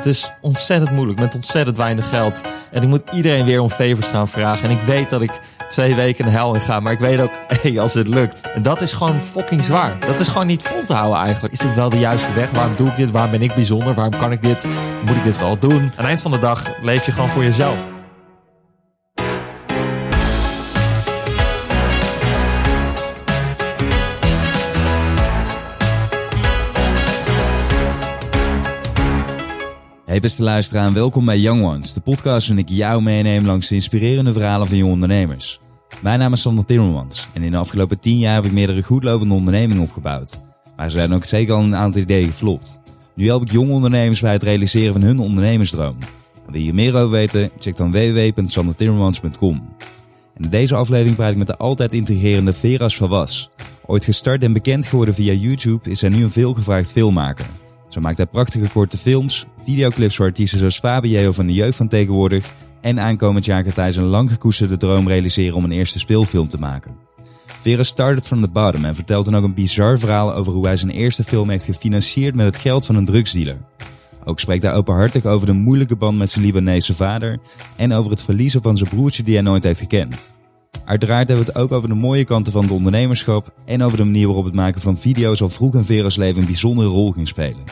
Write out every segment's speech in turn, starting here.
Het is ontzettend moeilijk met ontzettend weinig geld. En ik moet iedereen weer om favors gaan vragen. En ik weet dat ik twee weken de hel in ga. Maar ik weet ook, hey, als het lukt. En dat is gewoon fucking zwaar. Dat is gewoon niet vol te houden eigenlijk. Is dit wel de juiste weg? Waarom doe ik dit? Waarom ben ik bijzonder? Waarom kan ik dit? Moet ik dit wel doen? Aan het eind van de dag leef je gewoon voor jezelf. Hey beste luisteraar en welkom bij Young Ones, de podcast waarin ik jou meeneem langs de inspirerende verhalen van jonge ondernemers. Mijn naam is Sander Timmermans en in de afgelopen 10 jaar heb ik meerdere goedlopende ondernemingen opgebouwd. Maar er zijn ook zeker al een aantal ideeën geflopt. Nu help ik jonge ondernemers bij het realiseren van hun ondernemersdroom. Wil je meer over weten? Check dan www.sandertimmermans.com. En in deze aflevering praat ik met de altijd intrigerende Veras van Was. Ooit gestart en bekend geworden via YouTube is hij nu een veelgevraagd filmmaker. Zo maakt hij prachtige korte films, videoclips voor artiesten zoals Fabio van de jeugd van tegenwoordig. En aankomend jaar gaat hij zijn lang gekoesterde droom realiseren om een eerste speelfilm te maken. Vera started from the bottom en vertelt dan ook een bizar verhaal over hoe hij zijn eerste film heeft gefinancierd met het geld van een drugsdealer. Ook spreekt hij openhartig over de moeilijke band met zijn Libanese vader en over het verliezen van zijn broertje die hij nooit heeft gekend. Uiteraard hebben we het ook over de mooie kanten van het ondernemerschap en over de manier waarop het maken van video's al vroeg in Vera's leven een bijzondere rol ging spelen.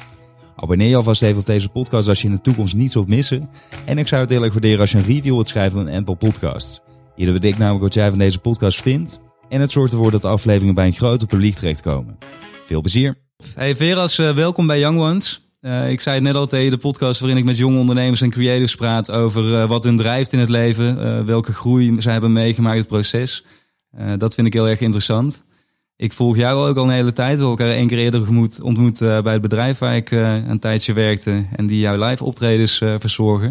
Abonneer je alvast even op deze podcast als je in de toekomst niets wilt missen. En ik zou het heel erg waarderen als je een review wilt schrijven op Apple Podcasts. Hierdoor weet ik namelijk wat jij van deze podcast vindt. En het zorgt ervoor dat de afleveringen bij een groter publiek terechtkomen. Veel plezier. Hey Veras, uh, welkom bij Young Ones. Uh, ik zei het net al tegen de podcast waarin ik met jonge ondernemers en creatives praat over uh, wat hun drijft in het leven. welke groei ze hebben meegemaakt, het proces. dat vind ik heel erg interessant. Ik volg jou ook al een hele tijd. We hebben elkaar één keer eerder ontmoet, bij het bedrijf waar ik een tijdje werkte. En die jouw live optredens verzorgen.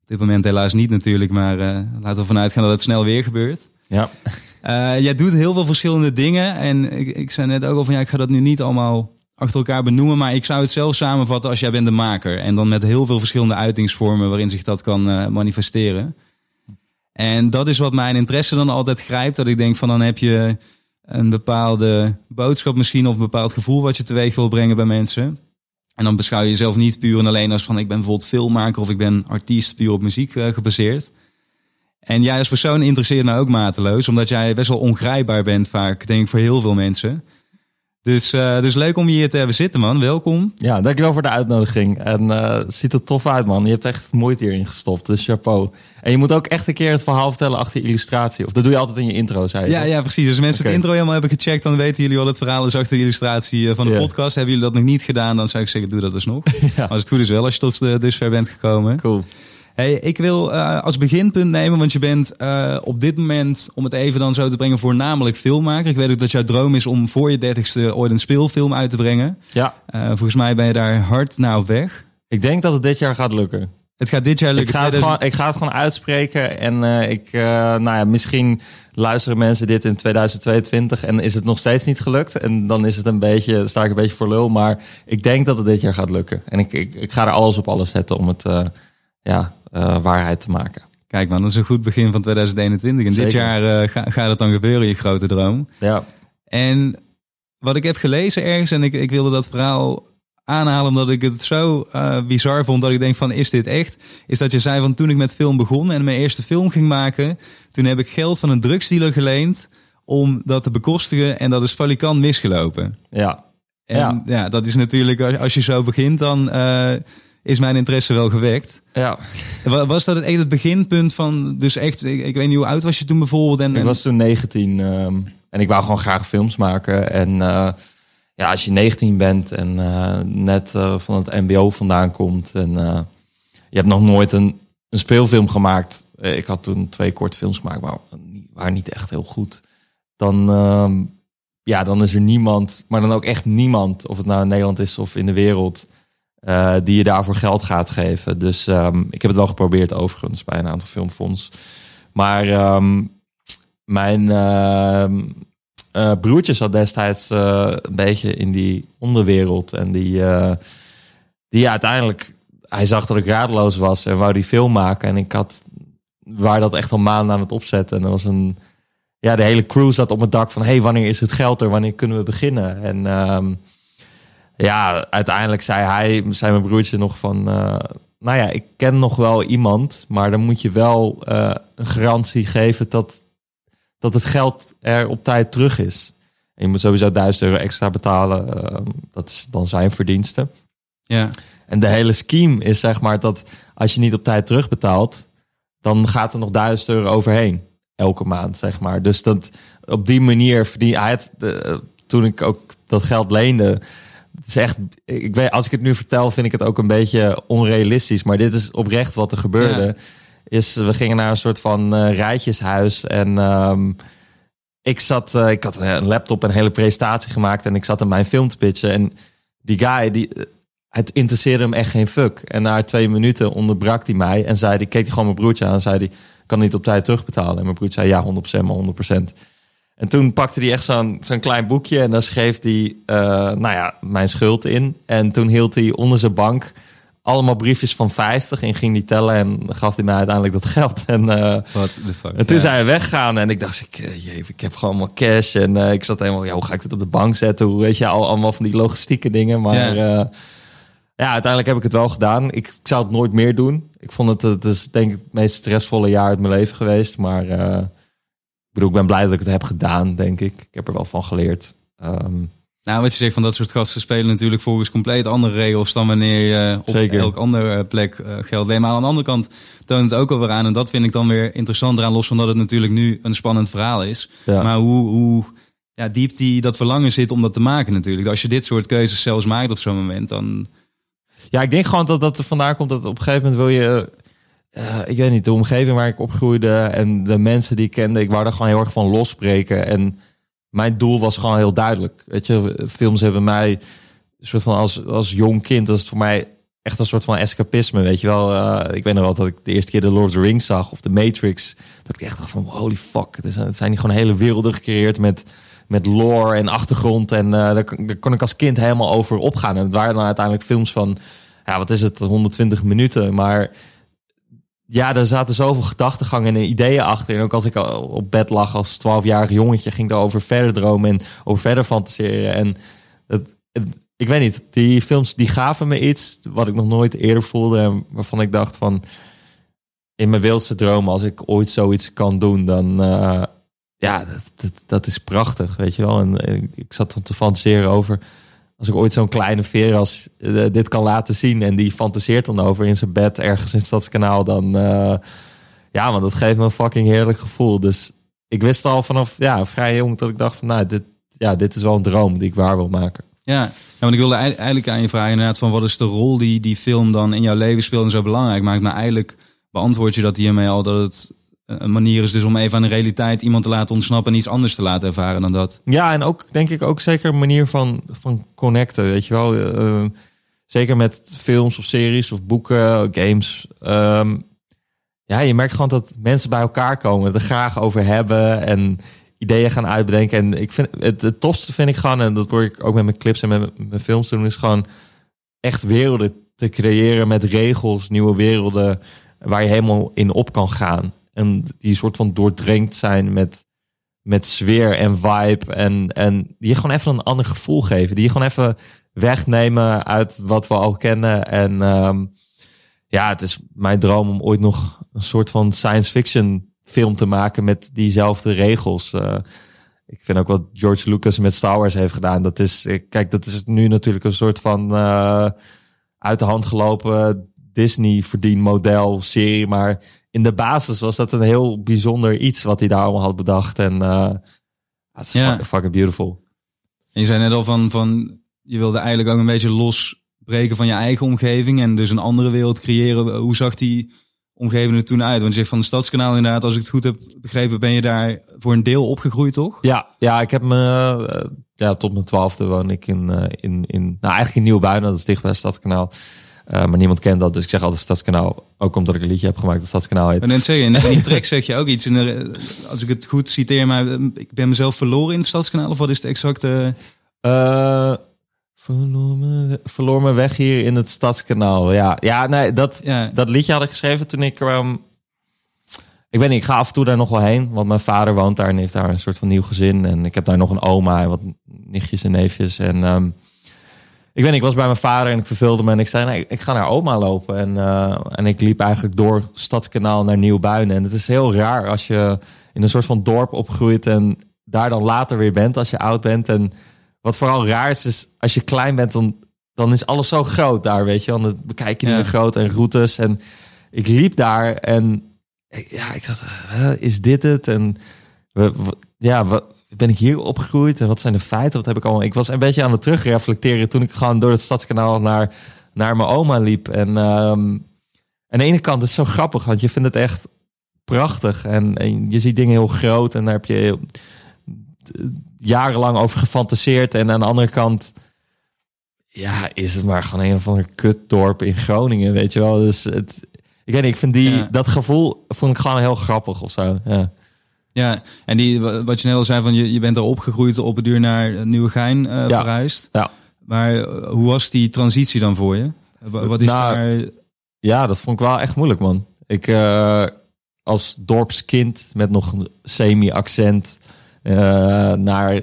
Op dit moment helaas niet natuurlijk, maar laten we ervan uitgaan dat het snel weer gebeurt. Ja. jij doet heel veel verschillende dingen. En ik, ik zei net ook al van ja, ik ga dat nu niet allemaal achter elkaar benoemen. Maar ik zou het zelf samenvatten als jij bent de maker. En dan met heel veel verschillende uitingsvormen waarin zich dat kan manifesteren. En dat is wat mijn interesse dan altijd grijpt. Dat ik denk van dan heb je een bepaalde boodschap misschien of een bepaald gevoel wat je teweeg wil brengen bij mensen. En dan beschouw je jezelf niet puur en alleen als van ik ben bijvoorbeeld filmmaker of ik ben artiest puur op muziek uh, gebaseerd. En jij als persoon interesseert mij ook mateloos, omdat jij best wel ongrijpbaar bent vaak, denk ik, voor heel veel mensen. Dus, uh, dus leuk om je hier te hebben zitten, man. Welkom. Ja, dankjewel voor de uitnodiging. En uh, het ziet er tof uit, man. Je hebt echt moeite hierin gestopt, dus chapeau. En je moet ook echt een keer het verhaal vertellen achter je illustratie. Of dat doe je altijd in je intro, zei je. Ja, ja precies. Dus als mensen okay. het intro helemaal hebben gecheckt, dan weten jullie wat het verhaal is achter de illustratie eh, van de yeah. podcast. Hebben jullie dat nog niet gedaan, dan zou ik zeggen, doe dat dus nog. ja. Als het goed is wel, als je tot dusver bent gekomen. Cool. Hey, ik wil uh, als beginpunt nemen, want je bent uh, op dit moment, om het even dan zo te brengen, voornamelijk filmmaker. Ik weet ook dat jouw droom is om voor je dertigste ooit een speelfilm uit te brengen. Ja. Uh, volgens mij ben je daar hard naar op weg. Ik denk dat het dit jaar gaat lukken. Het gaat dit jaar lukken. Ik ga het, gewoon, ik ga het gewoon uitspreken. En ik, nou ja, misschien luisteren mensen dit in 2022 en is het nog steeds niet gelukt. En dan is het een beetje, sta ik een beetje voor lul. Maar ik denk dat het dit jaar gaat lukken. En ik, ik, ik ga er alles op alles zetten om het ja, waarheid te maken. Kijk man, dat is een goed begin van 2021. En Zeker. dit jaar uh, gaat ga het dan gebeuren, je grote droom. Ja. En wat ik heb gelezen ergens, en ik, ik wilde dat verhaal aanhalen omdat ik het zo uh, bizar vond dat ik denk van is dit echt? Is dat je zei van toen ik met film begon en mijn eerste film ging maken, toen heb ik geld van een drugsdealer geleend om dat te bekostigen en dat is valikant misgelopen. Ja. En ja. ja, dat is natuurlijk als je zo begint dan uh, is mijn interesse wel gewekt. Ja. Was dat het echt het beginpunt van, dus echt, ik, ik weet niet hoe oud was je toen bijvoorbeeld? En, ik was toen 19 um, en ik wou gewoon graag films maken. En uh, ja, als je 19 bent en uh, net uh, van het mbo vandaan komt en je hebt nog nooit een, een speelfilm gemaakt. Ik had toen twee korte films gemaakt, maar waren niet echt heel goed. Dan, ehm, ja, dan is er niemand, maar dan ook echt niemand, of het nou in Nederland is of in de wereld uh, die je daarvoor geld gaat geven. Dus um, ik heb het wel geprobeerd overigens bij een aantal filmfonds. Maar um, mijn uh, uh, broertje zat destijds een beetje in die onderwereld. En die, die uiteindelijk, hij zag dat ik radeloos was en wou die film maken. En ik had, waar dat echt al maanden aan het opzetten. En er was een, ja, de hele crew zat op het dak van, hey, wanneer is het geld er? Wanneer kunnen we beginnen? En... ja, uiteindelijk zei hij, zei mijn broertje nog van... Uh, nou ja, ik ken nog wel iemand, maar dan moet je wel eh, een garantie geven dat, dat het geld er op tijd terug is. En je moet sowieso 1000 euro extra betalen. eh, dat is dan zijn verdiensten. Ja. En de hele scheme is zeg maar dat als je niet op tijd terugbetaalt, dan gaat er nog 1000 euro overheen. Elke maand, zeg maar. Dus dat, op die manier verdien hij het. eh, toen ik ook dat geld leende. Het is echt, ik weet, als ik het nu vertel, vind ik het ook een beetje onrealistisch. Maar dit is oprecht wat er gebeurde. Ja. Is we gingen naar een soort van eh, rijtjeshuis. En ehm, ik zat, eh, ik had een laptop en een hele presentatie gemaakt. En ik zat in mijn film te pitchen. En die guy, die, het interesseerde hem echt geen fuck. En na twee minuten onderbrak hij mij en zei, die keek hij gewoon mijn broertje aan en zei hij, kan niet op tijd terugbetalen. En mijn broertje zei, ja, 100%, maar 100%. En toen pakte hij echt zo'n zo'n klein boekje en dan schreef hij, eh, nou ja, mijn schuld in. En toen hield hij onder zijn bank allemaal briefjes van 50 en ging die tellen en gaf hij mij uiteindelijk dat geld. En, What the fuck. en toen Ja. zijn we weggegaan en ik dacht, ik, eh, jee, ik heb gewoon allemaal cash. En ik zat helemaal, ja, hoe ga ik dit op de bank zetten? Hoe weet je, al, allemaal van die logistieke dingen. Maar Ja. ja. uiteindelijk heb ik het wel gedaan. Ik, ik zou het nooit meer doen. Ik vond het, het is denk ik het meest stressvolle jaar uit mijn leven geweest. Maar bedoel, ik ben blij dat ik het heb gedaan, denk ik. Ik heb er wel van geleerd. Ehm, Nou, wat je zegt van dat soort gasten spelen natuurlijk volgens compleet andere regels dan wanneer je op Zeker. elk andere plek eh, geld leent. Maar aan de andere kant toont het ook alweer aan, en dat vind ik dan weer interessant eraan, los van dat het natuurlijk nu een spannend verhaal is. Ja. Maar hoe, hoe ja, diep die, dat verlangen zit om dat te maken natuurlijk. Als je dit soort keuzes zelfs maakt op zo'n moment, dan... Ja, ik denk gewoon dat dat er vandaan komt dat op een gegeven moment wil je... eh, ik weet niet, de omgeving waar ik opgroeide en de mensen die ik kende, ik wou er gewoon heel erg van losbreken. En mijn doel was gewoon heel duidelijk. Weet je, films hebben mij een soort van als, als jong kind, dat is voor mij echt een soort van escapisme, weet je wel. Eh, ik weet nog wel dat ik de eerste keer de Lord of the Rings zag of de Matrix. Dat ik echt dacht van holy fuck, het zijn, het zijn gewoon hele werelden gecreëerd met, met lore en achtergrond. En eh, daar, kon- daar kon ik als kind helemaal over opgaan. En het waren dan uiteindelijk films van, ja wat is het, 120 minuten. Maar ja, er zaten zoveel gedachtegangen en ideeën achter. En ook als ik op bed lag als 12-jarig jongetje, ging ik over verder dromen en over verder fantaseren. En ik weet niet, die films die gaven me iets wat ik nog nooit eerder voelde. En waarvan ik dacht van, in mijn wildste droom, als ik ooit zoiets kan doen, dan eh, ja, dat, dat, is prachtig, weet je wel. En eh, ik zat dan te fantaseren over, als ik ooit zo'n kleine Veras eh, dit kan laten zien en die fantaseert dan over in zijn bed ergens in Stadskanaal, dan eh, ja, man, dat geeft me een fucking heerlijk gevoel. Dus ik wist al vanaf ja, vrij jong dat ik dacht van, nou, dit, ja, dit is wel een droom die ik waar wil maken. Ja, ja want ik wilde ei- eigenlijk aan je vragen inderdaad van wat is de rol die die film dan in jouw leven speelt en zo belangrijk maakt. Maar eigenlijk beantwoord je dat hiermee al dat het een manier is dus om even aan de realiteit iemand te laten ontsnappen en iets anders te laten ervaren dan dat. Ja, en ook denk ik ook zeker een manier van, van connecten, weet je wel. Eh, zeker met films of series of boeken, games. Ehm, ja, je merkt gewoon dat mensen bij elkaar komen, er graag over hebben en ideeën gaan uitbedenken. En ik vind het, het tofste vind ik gewoon, en dat probeer ik ook met mijn clips en met mijn- films doen, is gewoon echt werelden te creëren met regels, nieuwe werelden waar je helemaal in op kan gaan. En die soort van doordrenkt zijn met, met sfeer en vibe. En, en die je gewoon even een ander gevoel geven. Die je gewoon even wegnemen uit wat we al kennen. En ehm, ja, het is mijn droom om ooit nog een soort van science fiction film te maken met diezelfde regels. Eh, ik vind ook wat George Lucas met Star Wars heeft gedaan. Dat is, kijk, dat is nu natuurlijk een soort van eh, uit de hand gelopen Disney verdienmodel serie. Maar in de basis was dat een heel bijzonder iets wat hij daar allemaal had bedacht. En eh het is Ja. fucking, fucking beautiful. En je zei net al van, van je wilde eigenlijk ook een beetje losbreken van je eigen omgeving en dus een andere wereld creëren. Hoe zag die omgeving er toen uit? Want je zegt van het Stadskanaal inderdaad, als ik het goed heb begrepen, ben je daar voor een deel opgegroeid, toch? Ja, ja ik heb me eh, ja, tot mijn twaalfde woon ik in, eh, in, in nou eigenlijk in Nieuwbuinen, dat is dicht bij het Stadskanaal. Eh, maar niemand kent dat, dus ik zeg altijd Stadskanaal. Ook omdat ik een liedje heb gemaakt dat Stadskanaal heet. En net zeggen, in die track zeg je ook iets. Als ik het goed citeer, maar eh, ik ben mezelf verloren in het Stadskanaal. Of wat is de exacte... Eh, verloor, me, verloor me weg hier in het Stadskanaal. Ja, ja nee, dat, Ja, dat liedje had ik geschreven toen ik... ehm, ik weet niet, ik ga af en toe daar nog wel heen. Want mijn vader woont daar en heeft daar een soort van nieuw gezin. En ik heb daar nog een oma en wat nichtjes en neefjes. En ehm, ik weet niet, ik was bij mijn vader en ik verveelde me en ik zei, nee, ik ga naar oma lopen. En, eh, en ik liep eigenlijk door Stadskanaal naar Nieuwbuinen. En het is heel raar als je in een soort van dorp opgroeit en daar dan later weer bent als je oud bent. En wat vooral raar is, is als je klein bent, dan, dan is alles zo groot daar, weet je. Dan bekijk je Ja. weer groot en routes. En ik liep daar en ja, ik dacht, is dit het? En we, we- ja, wat, ben ik hier opgegroeid en wat zijn de feiten? Wat heb ik allemaal? Ik was een beetje aan het terugreflecteren toen ik gewoon door het stadskanaal naar, naar mijn oma liep. En ehm, aan de ene kant is het zo grappig, want je vindt het echt prachtig en, en je ziet dingen heel groot en daar heb je heel- jarenlang over gefantaseerd. En aan de andere kant, ja, is het maar gewoon een of ander kutdorp in Groningen, weet je wel. Dus het, ik weet niet, ik vind die, Ja. dat gevoel vond ik gewoon heel grappig of zo. Ja. Ja, en die, wa- wat je net al zei, van je, je bent er opgegroeid, op het duur naar Nieuwegein eh Ja. verhuisd. Ja. Maar eh, hoe was die transitie dan voor je? Wa- Wat is Nou, daar... Ja, dat vond ik wel echt moeilijk, man. Ik eh, als dorpskind met nog een semi-accent eh, naar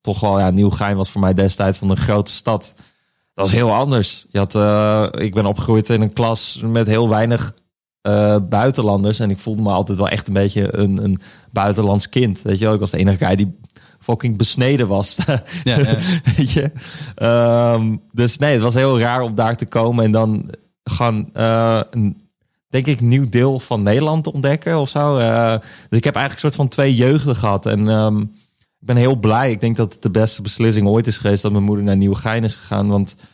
toch wel ja, Nieuwgein was voor mij destijds van een grote stad. Dat was heel anders. Je had, eh, ik ben opgegroeid in een klas met heel weinig eh, buitenlanders en ik voelde me altijd wel echt een beetje een, een buitenlands kind. Weet je wel, ik was de enige guy die fucking besneden was. Ja, ja. Weet je? Ehm, dus nee, het was heel raar om daar te komen en dan gewoon eh, een, denk ik, nieuw deel van Nederland te ontdekken of zo. Eh, dus ik heb eigenlijk een soort van twee jeugden gehad. En ehm, ik ben heel blij. Ik denk dat het de beste beslissing ooit is geweest dat mijn moeder naar Nieuwegein is gegaan. Want op een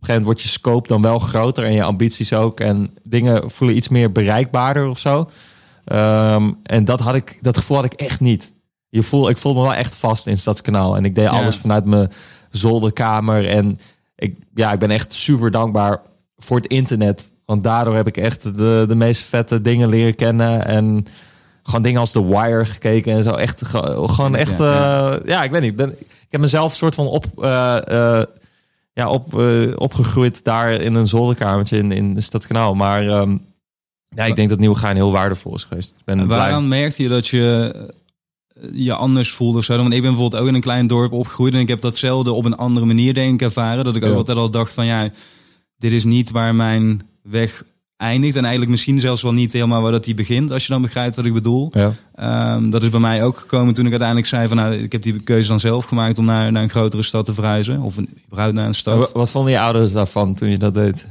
gegeven moment wordt je scope dan wel groter en je ambities ook. En dingen voelen iets meer bereikbaarder of zo. Ehm, en dat, had ik, dat gevoel had ik echt niet. Je voel, ik voelde me wel echt vast in Stadskanaal. En ik deed Ja. alles vanuit mijn zolderkamer. En ik, ja, ik ben echt super dankbaar voor het internet. Want daardoor heb ik echt de, de meest vette dingen leren kennen. En gewoon dingen als The Wire gekeken en zo. Echt, ge- gewoon echt, Ja, ja, ja ik weet niet. Ik, ben, ik heb mezelf een soort van op, eh, eh, ja, op, eh, opgegroeid daar in een zolderkamertje in, in Stadskanaal. Maar ehm, ja, ik denk dat Nieuwegein heel waardevol is geweest. Ik ben En blij. waaraan merkte je dat je eh, je anders voelde of zo? Want ik ben bijvoorbeeld ook in een klein dorp opgegroeid en ik heb datzelfde op een andere manier denk ik ervaren. Dat ik ook altijd al dacht van ja, dit is niet waar mijn weg eindigt en eigenlijk misschien zelfs wel niet helemaal waar dat die begint, als je dan begrijpt wat ik bedoel. Ja. Ehm, dat is bij mij ook gekomen toen ik uiteindelijk zei van nou, ik heb die keuze dan zelf gemaakt om naar, naar een grotere stad te verhuizen. Of een, überhaupt naar een stad. Wa- Wat vonden je ouders daarvan toen je dat deed?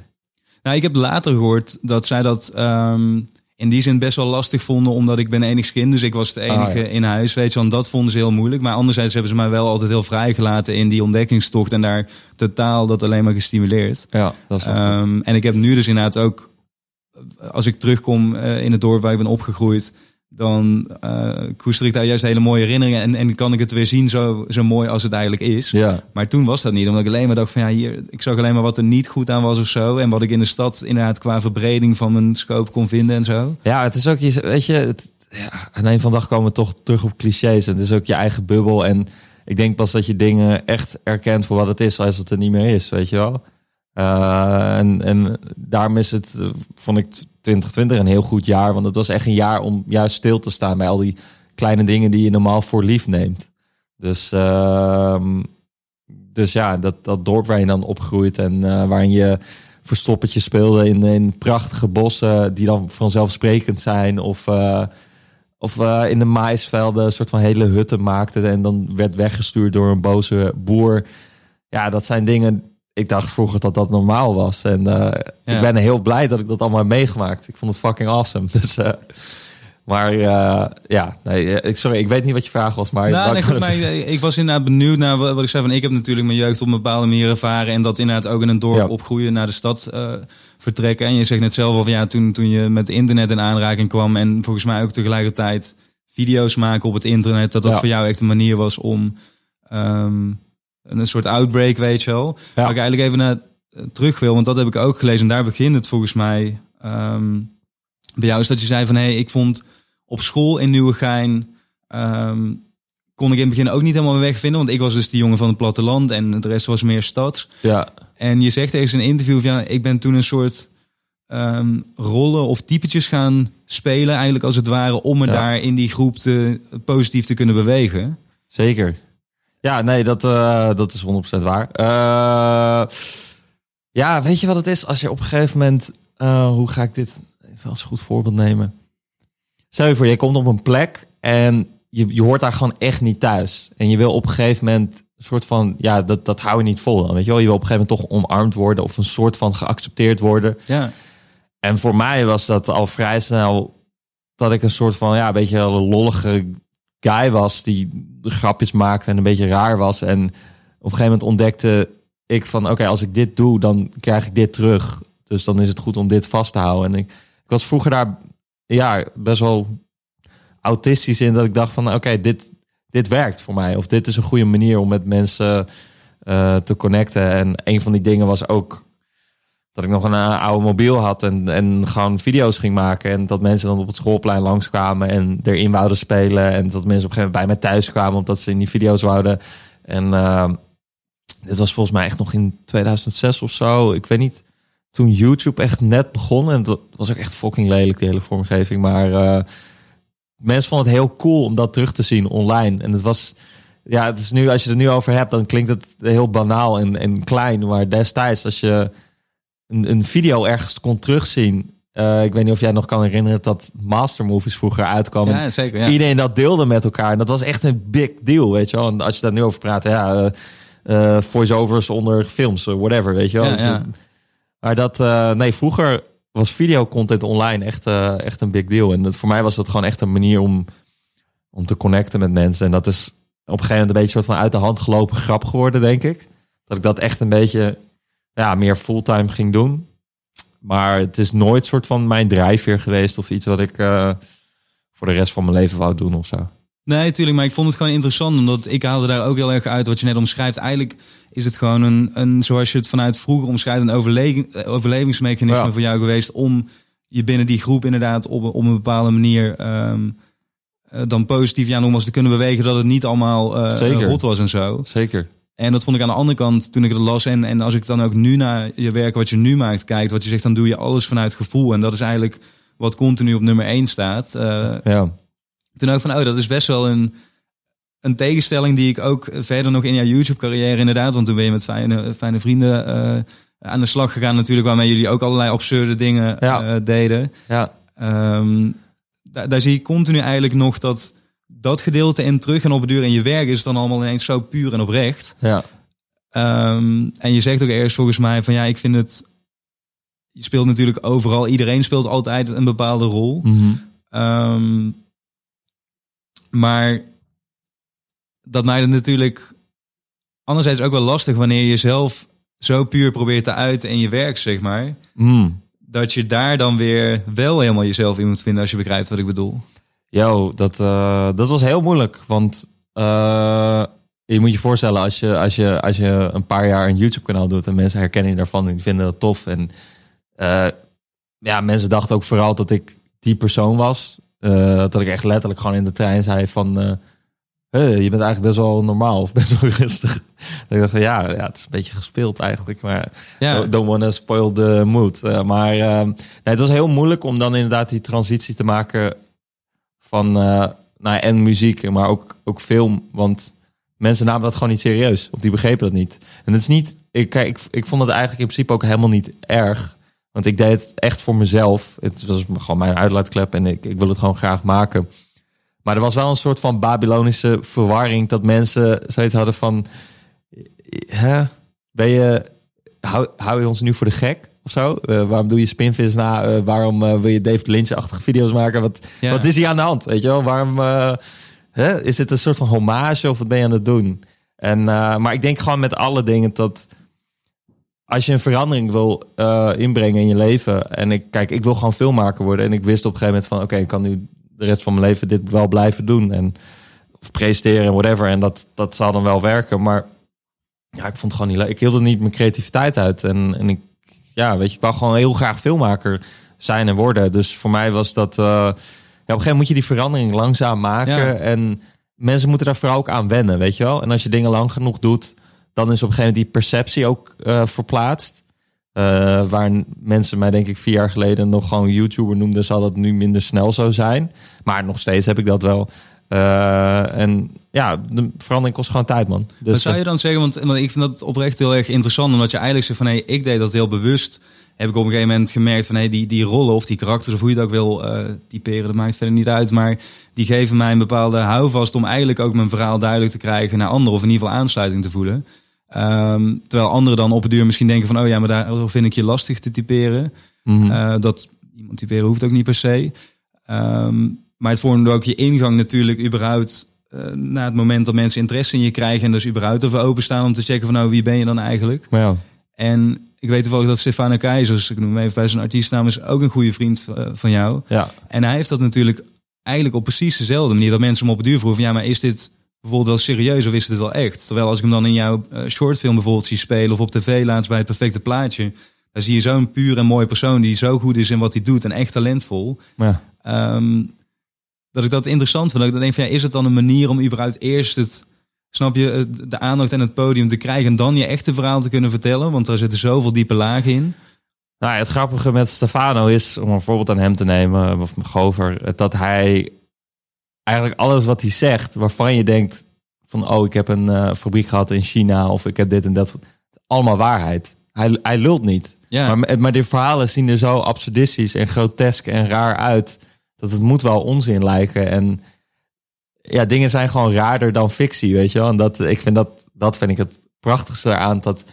Nou, ik heb later gehoord dat zij dat ehm, in die zin best wel lastig vonden, omdat ik ben enigskind, dus ik was de enige Ah, ja. in huis, weet je, want dat vonden ze heel moeilijk. Maar anderzijds hebben ze mij wel altijd heel vrijgelaten in die ontdekkingstocht en daar totaal dat alleen maar gestimuleerd. Ja, dat is. Ehm, en ik heb nu dus inderdaad ook, als ik terugkom eh, in het dorp waar ik ben opgegroeid, dan eh koester ik daar juist hele mooie herinneringen en, en kan ik het weer zien zo, zo mooi als het eigenlijk is. Ja, Maar toen was dat niet, omdat ik alleen maar dacht van ja, hier, ik zag alleen maar wat er niet goed aan was of zo. En wat ik in de stad inderdaad qua verbreding van mijn scope kon vinden en zo. ja het is ook, je, weet je, het, ja, aan een van de dag komen we toch terug op clichés. En het is ook je eigen bubbel. En ik denk pas dat je dingen echt erkent voor wat het is, als het er niet meer is, weet je wel. Eh, en, en daarom is het, eh, vond ik 2020 een heel goed jaar. Want het was echt een jaar om juist stil te staan bij al die kleine dingen die je normaal voor lief neemt. Dus, ehm, dus ja, dat, dat dorp waar je dan opgroeit en eh, waarin je verstoppertje speelde in, in prachtige bossen die dan vanzelfsprekend zijn. Of, eh, of eh, in de maisvelden een soort van hele hutten maakte en dan werd weggestuurd door een boze boer. Ja, dat zijn dingen. Ik dacht vroeger dat dat normaal was. En eh, Ja. ik ben heel blij dat ik dat allemaal heb meegemaakt. Ik vond het fucking awesome. Dus, eh, maar eh, ja, nee, ik, sorry, ik weet niet wat je vraag was. Maar Nou, nee, ik goed, gewoon maar zeggen. ik, ik was inderdaad benieuwd naar wat, wat ik zei van ik heb natuurlijk mijn jeugd op een bepaalde manier ervaren. En dat inderdaad ook in een dorp Ja. opgroeien, naar de stad vertrekken. En je zegt net zelf al van ja, toen, toen je met internet in aanraking kwam en volgens mij ook tegelijkertijd video's maken op het internet. Dat dat Ja. voor jou echt een manier was om ehm, een soort outbreak, weet je wel. Ja. Waar ik eigenlijk even naar eh, terug wil, want dat heb ik ook gelezen. En daar begint het volgens mij ehm, bij jou. Is dat je zei van hé, hey, ik vond op school in Nieuwegein... ehm, kon ik in het begin ook niet helemaal mijn weg vinden. Want ik was dus die jongen van het platteland en de rest was meer stads. Ja, En je zegt in een interview van ja, ik ben toen een soort ehm, rollen of typetjes gaan spelen, eigenlijk als het ware, om me Ja. daar in die groep te, positief te kunnen bewegen. zeker. Ja, nee, dat, eh, dat is 100% waar. Eh, ja, weet je wat het is? Als je op een gegeven moment... eh, hoe ga ik dit even als goed voorbeeld nemen? Stel je voor, je komt op een plek en je, je hoort daar gewoon echt niet thuis. En je wil op een gegeven moment een soort van... Ja, dat, dat hou je niet vol dan, weet je wel? Je wil op een gegeven moment toch omarmd worden... of een soort van geaccepteerd worden. Ja. En voor mij was dat al vrij snel dat ik een soort van ja, een beetje een lollige guy was die grapjes maakte en een beetje raar was. En op een gegeven moment ontdekte ik van oké, als ik dit doe, dan krijg ik dit terug. Dus dan is het goed om dit vast te houden. En ik, ik was vroeger daar ja, best wel autistisch in dat ik dacht van oké, dit, dit werkt voor mij. Of dit is een goede manier om met mensen eh, te connecten. En een van die dingen was ook dat ik nog een eh, oude mobiel had en, en gewoon video's ging maken. En dat mensen dan op het schoolplein langskwamen en erin wouden spelen. En dat mensen op een gegeven moment bij mij thuis kwamen omdat ze in die video's wouden. En uh, dit was volgens mij echt nog in 2006 of zo. Ik weet niet, toen YouTube echt net begon. En dat was ook echt fucking lelijk, de hele vormgeving. Maar uh, mensen vonden het heel cool om dat terug te zien online. En het was... Ja, het is nu, als je het er nu over hebt, dan klinkt het heel banaal en, en klein. Maar destijds, als je een, een video ergens kon terugzien. Uh, ik weet niet of jij nog kan herinneren dat Master Movies vroeger uitkwamen. Ja, zeker. Ja. Iedereen dat deelde met elkaar. En dat was echt een big deal, weet je wel. En als je daar nu over praat, ja, uh, uh, voice-overs onder films, whatever, weet je wel. Ja, ja. Maar dat, nee, vroeger was videocontent online echt, echt een big deal. En voor mij was dat gewoon echt een manier om, om te connecten met mensen. En dat is op een gegeven moment een beetje een soort van uit de hand gelopen grap geworden, denk ik. Dat ik dat echt een beetje ja, meer fulltime ging doen. Maar het is nooit soort van mijn drijfveer geweest of iets wat ik uh, voor de rest van mijn leven wou doen of zo. Nee, natuurlijk, maar ik vond het gewoon interessant, omdat ik haalde daar ook heel erg uit wat je net omschrijft. Eigenlijk is het gewoon een, een zoals je het vanuit vroeger omschrijft, een overleving, overlevingsmechanisme ja. voor jou geweest om je binnen die groep inderdaad op, op een bepaalde manier um, dan positief ja, nogmaals te kunnen bewegen dat het niet allemaal uh, rot was en zo. Zeker. En dat vond ik aan de andere kant toen ik het las. En, en als ik dan ook nu naar je werk, wat je nu maakt, kijkt, wat je zegt, dan doe je alles vanuit gevoel. En dat is eigenlijk wat continu op nummer 1 staat. Uh, ja. Toen ook van, oh, dat is best wel een, een tegenstelling die ik ook verder nog in jouw YouTube-carrière inderdaad. Want toen ben je met fijne, fijne vrienden uh, aan de slag gegaan natuurlijk, waarmee jullie ook allerlei absurde dingen ja. uh, deden. Ja. Um, daar, daar zie je continu eigenlijk nog dat dat gedeelte in terug en op het duur in je werk is dan allemaal ineens zo puur en oprecht. Ja. Um, en je zegt ook eerst volgens mij van ja, ik vind het. Je speelt natuurlijk overal. Iedereen speelt altijd een bepaalde rol. Mm -hmm. um, maar dat maakt het natuurlijk anderzijds ook wel lastig wanneer je zelf zo puur probeert te uiten in je werk, zeg maar. Mm. Dat je daar dan weer wel helemaal jezelf in moet vinden als je begrijpt wat ik bedoel. Yo, dat, uh, dat was heel moeilijk. Want uh, je moet je voorstellen, als je, als, je, als je een paar jaar een YouTube-kanaal doet en mensen herkennen je daarvan en die vinden dat tof. En uh, ja, mensen dachten ook vooral dat ik die persoon was. dat ik echt letterlijk gewoon in de trein zei van. Hey, je bent eigenlijk best wel normaal of best wel rustig. ik dacht van ja, ja, het is een beetje gespeeld eigenlijk. Maar ja. don't wanna spoil the mood. maar nee, het was heel moeilijk om dan inderdaad die transitie te maken van uh, nou, en muziek, maar ook, ook film. Want mensen namen dat gewoon niet serieus. Of die begrepen dat niet. En het is niet. Ik, ik, ik vond het eigenlijk in principe ook helemaal niet erg. Want ik deed het echt voor mezelf. Het was gewoon mijn uitlaatklep en ik, ik wil het gewoon graag maken. Maar er was wel een soort van Babylonische verwarring dat mensen zoiets hadden van. Hè? Ben je. Hou, hou je ons nu voor de gek? Of zo? Uh, waarom doe je spinvis na? Uh, waarom uh, wil je David Lynch-achtige video's maken? Wat, ja. wat is hier aan de hand? Weet je wel? Waarom hè? is dit een soort van hommage of wat ben je aan het doen? En, maar ik denk gewoon met alle dingen dat als je een verandering wil inbrengen in je leven. En ik kijk, ik wil gewoon filmmaker worden. En ik wist op een gegeven moment van oké, okay, ik kan nu de rest van mijn leven dit wel blijven doen. En, of presteren en whatever. En dat, dat zal dan wel werken. Maar ja, ik vond het gewoon niet leuk. Ik hield er niet mijn creativiteit uit. En, en ik ja, weet je, ik wou gewoon heel graag filmmaker zijn en worden. Dus voor mij was dat. Uh, ja, op een gegeven moment moet je die verandering langzaam maken. Ja. En mensen moeten daar vooral ook aan wennen, weet je wel. En als je dingen lang genoeg doet, dan is op een gegeven moment die perceptie ook uh, verplaatst. Uh, waar mensen mij denk ik vier jaar geleden nog gewoon YouTuber noemden, zal dat nu minder snel zo zijn. Maar nog steeds heb ik dat wel. Uh, en ja, de verandering kost gewoon tijd, man. Dus, Wat zou je dan zeggen? Want, want ik vind dat oprecht heel erg interessant. Omdat je eigenlijk zegt van hé, hey, ik deed dat heel bewust. Heb ik op een gegeven moment gemerkt van hé, hey, die, die rollen of die karakters, of hoe je het ook wil uh, typeren, dat maakt verder niet uit. Maar die geven mij een bepaalde houvast om eigenlijk ook mijn verhaal duidelijk te krijgen naar anderen. Of in ieder geval aansluiting te voelen. Um, terwijl anderen dan op het duur misschien denken van oh ja, maar daar vind ik je lastig te typeren. Mm -hmm. uh, dat iemand typeren hoeft ook niet per se. Um, maar het vormde ook je ingang natuurlijk überhaupt uh, na het moment dat mensen interesse in je krijgen en dus überhaupt over openstaan om te checken van nou wie ben je dan eigenlijk. Ja. En ik weet toevallig dat Stefano Keizers, ik noem hem even bij zijn artiestnaam, is ook een goede vriend uh, van jou. Ja. En hij heeft dat natuurlijk eigenlijk op precies dezelfde manier dat mensen hem op het duur vroegen van ja, maar is dit bijvoorbeeld wel serieus of is dit wel echt? Terwijl als ik hem dan in jouw uh, shortfilm bijvoorbeeld zie spelen of op tv laatst bij het perfecte plaatje, dan zie je zo'n puur en mooie persoon die zo goed is in wat hij doet en echt talentvol. Ja. Um, dat ik dat interessant vind. Dat ik dan denk van, ja, is het dan een manier om überhaupt eerst het, snap je, de aandacht en het podium te krijgen en dan je echte verhaal te kunnen vertellen? Want daar zitten zoveel diepe lagen in. Nou, het grappige met Stefano is, om een voorbeeld aan hem te nemen, of Gover, dat hij eigenlijk alles wat hij zegt, waarvan je denkt van, oh, ik heb een uh, fabriek gehad in China of ik heb dit en dat, allemaal waarheid. Hij, hij lult niet. Ja. Maar, maar die verhalen zien er zo absurdistisch en grotesk en raar uit dat het moet wel onzin lijken. En ja, dingen zijn gewoon raarder dan fictie, weet je wel. En dat, ik vind dat, dat vind ik het prachtigste eraan. Dat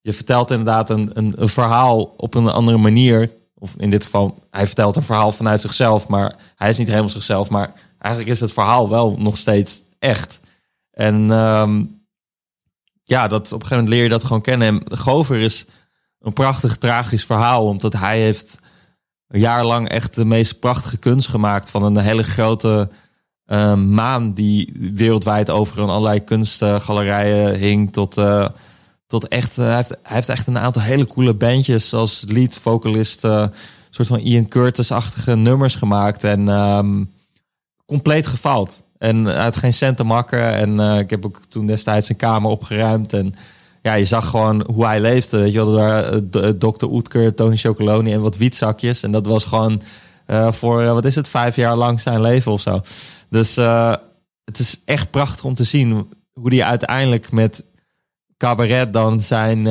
je vertelt inderdaad een, een, een verhaal op een andere manier. Of in dit geval, hij vertelt een verhaal vanuit zichzelf. Maar hij is niet helemaal zichzelf. Maar eigenlijk is het verhaal wel nog steeds echt. En um, ja, dat, op een gegeven moment leer je dat gewoon kennen. En Gover is een prachtig, tragisch verhaal. Omdat hij heeft een jaar lang echt de meest prachtige kunst gemaakt. Van een hele grote uh, maan die wereldwijd over een allerlei kunstgalerijen hing. Tot, uh, tot echt, uh, hij, heeft, hij heeft echt een aantal hele coole bandjes. Als lead vocalist, een soort van Ian Curtis-achtige nummers gemaakt. En um, compleet gefaald. En had geen cent te makken. En ik heb ook toen destijds een kamer opgeruimd. En ja, je zag gewoon hoe hij leefde. Weet je wel, daar eh, Dr. Oetker, Tony Chocoloni en wat wietzakjes. En dat was gewoon uh, voor, uh, wat is het, vijf jaar lang zijn leven of zo. Dus uh, het is echt prachtig om te zien hoe hij uiteindelijk met cabaret dan zijn,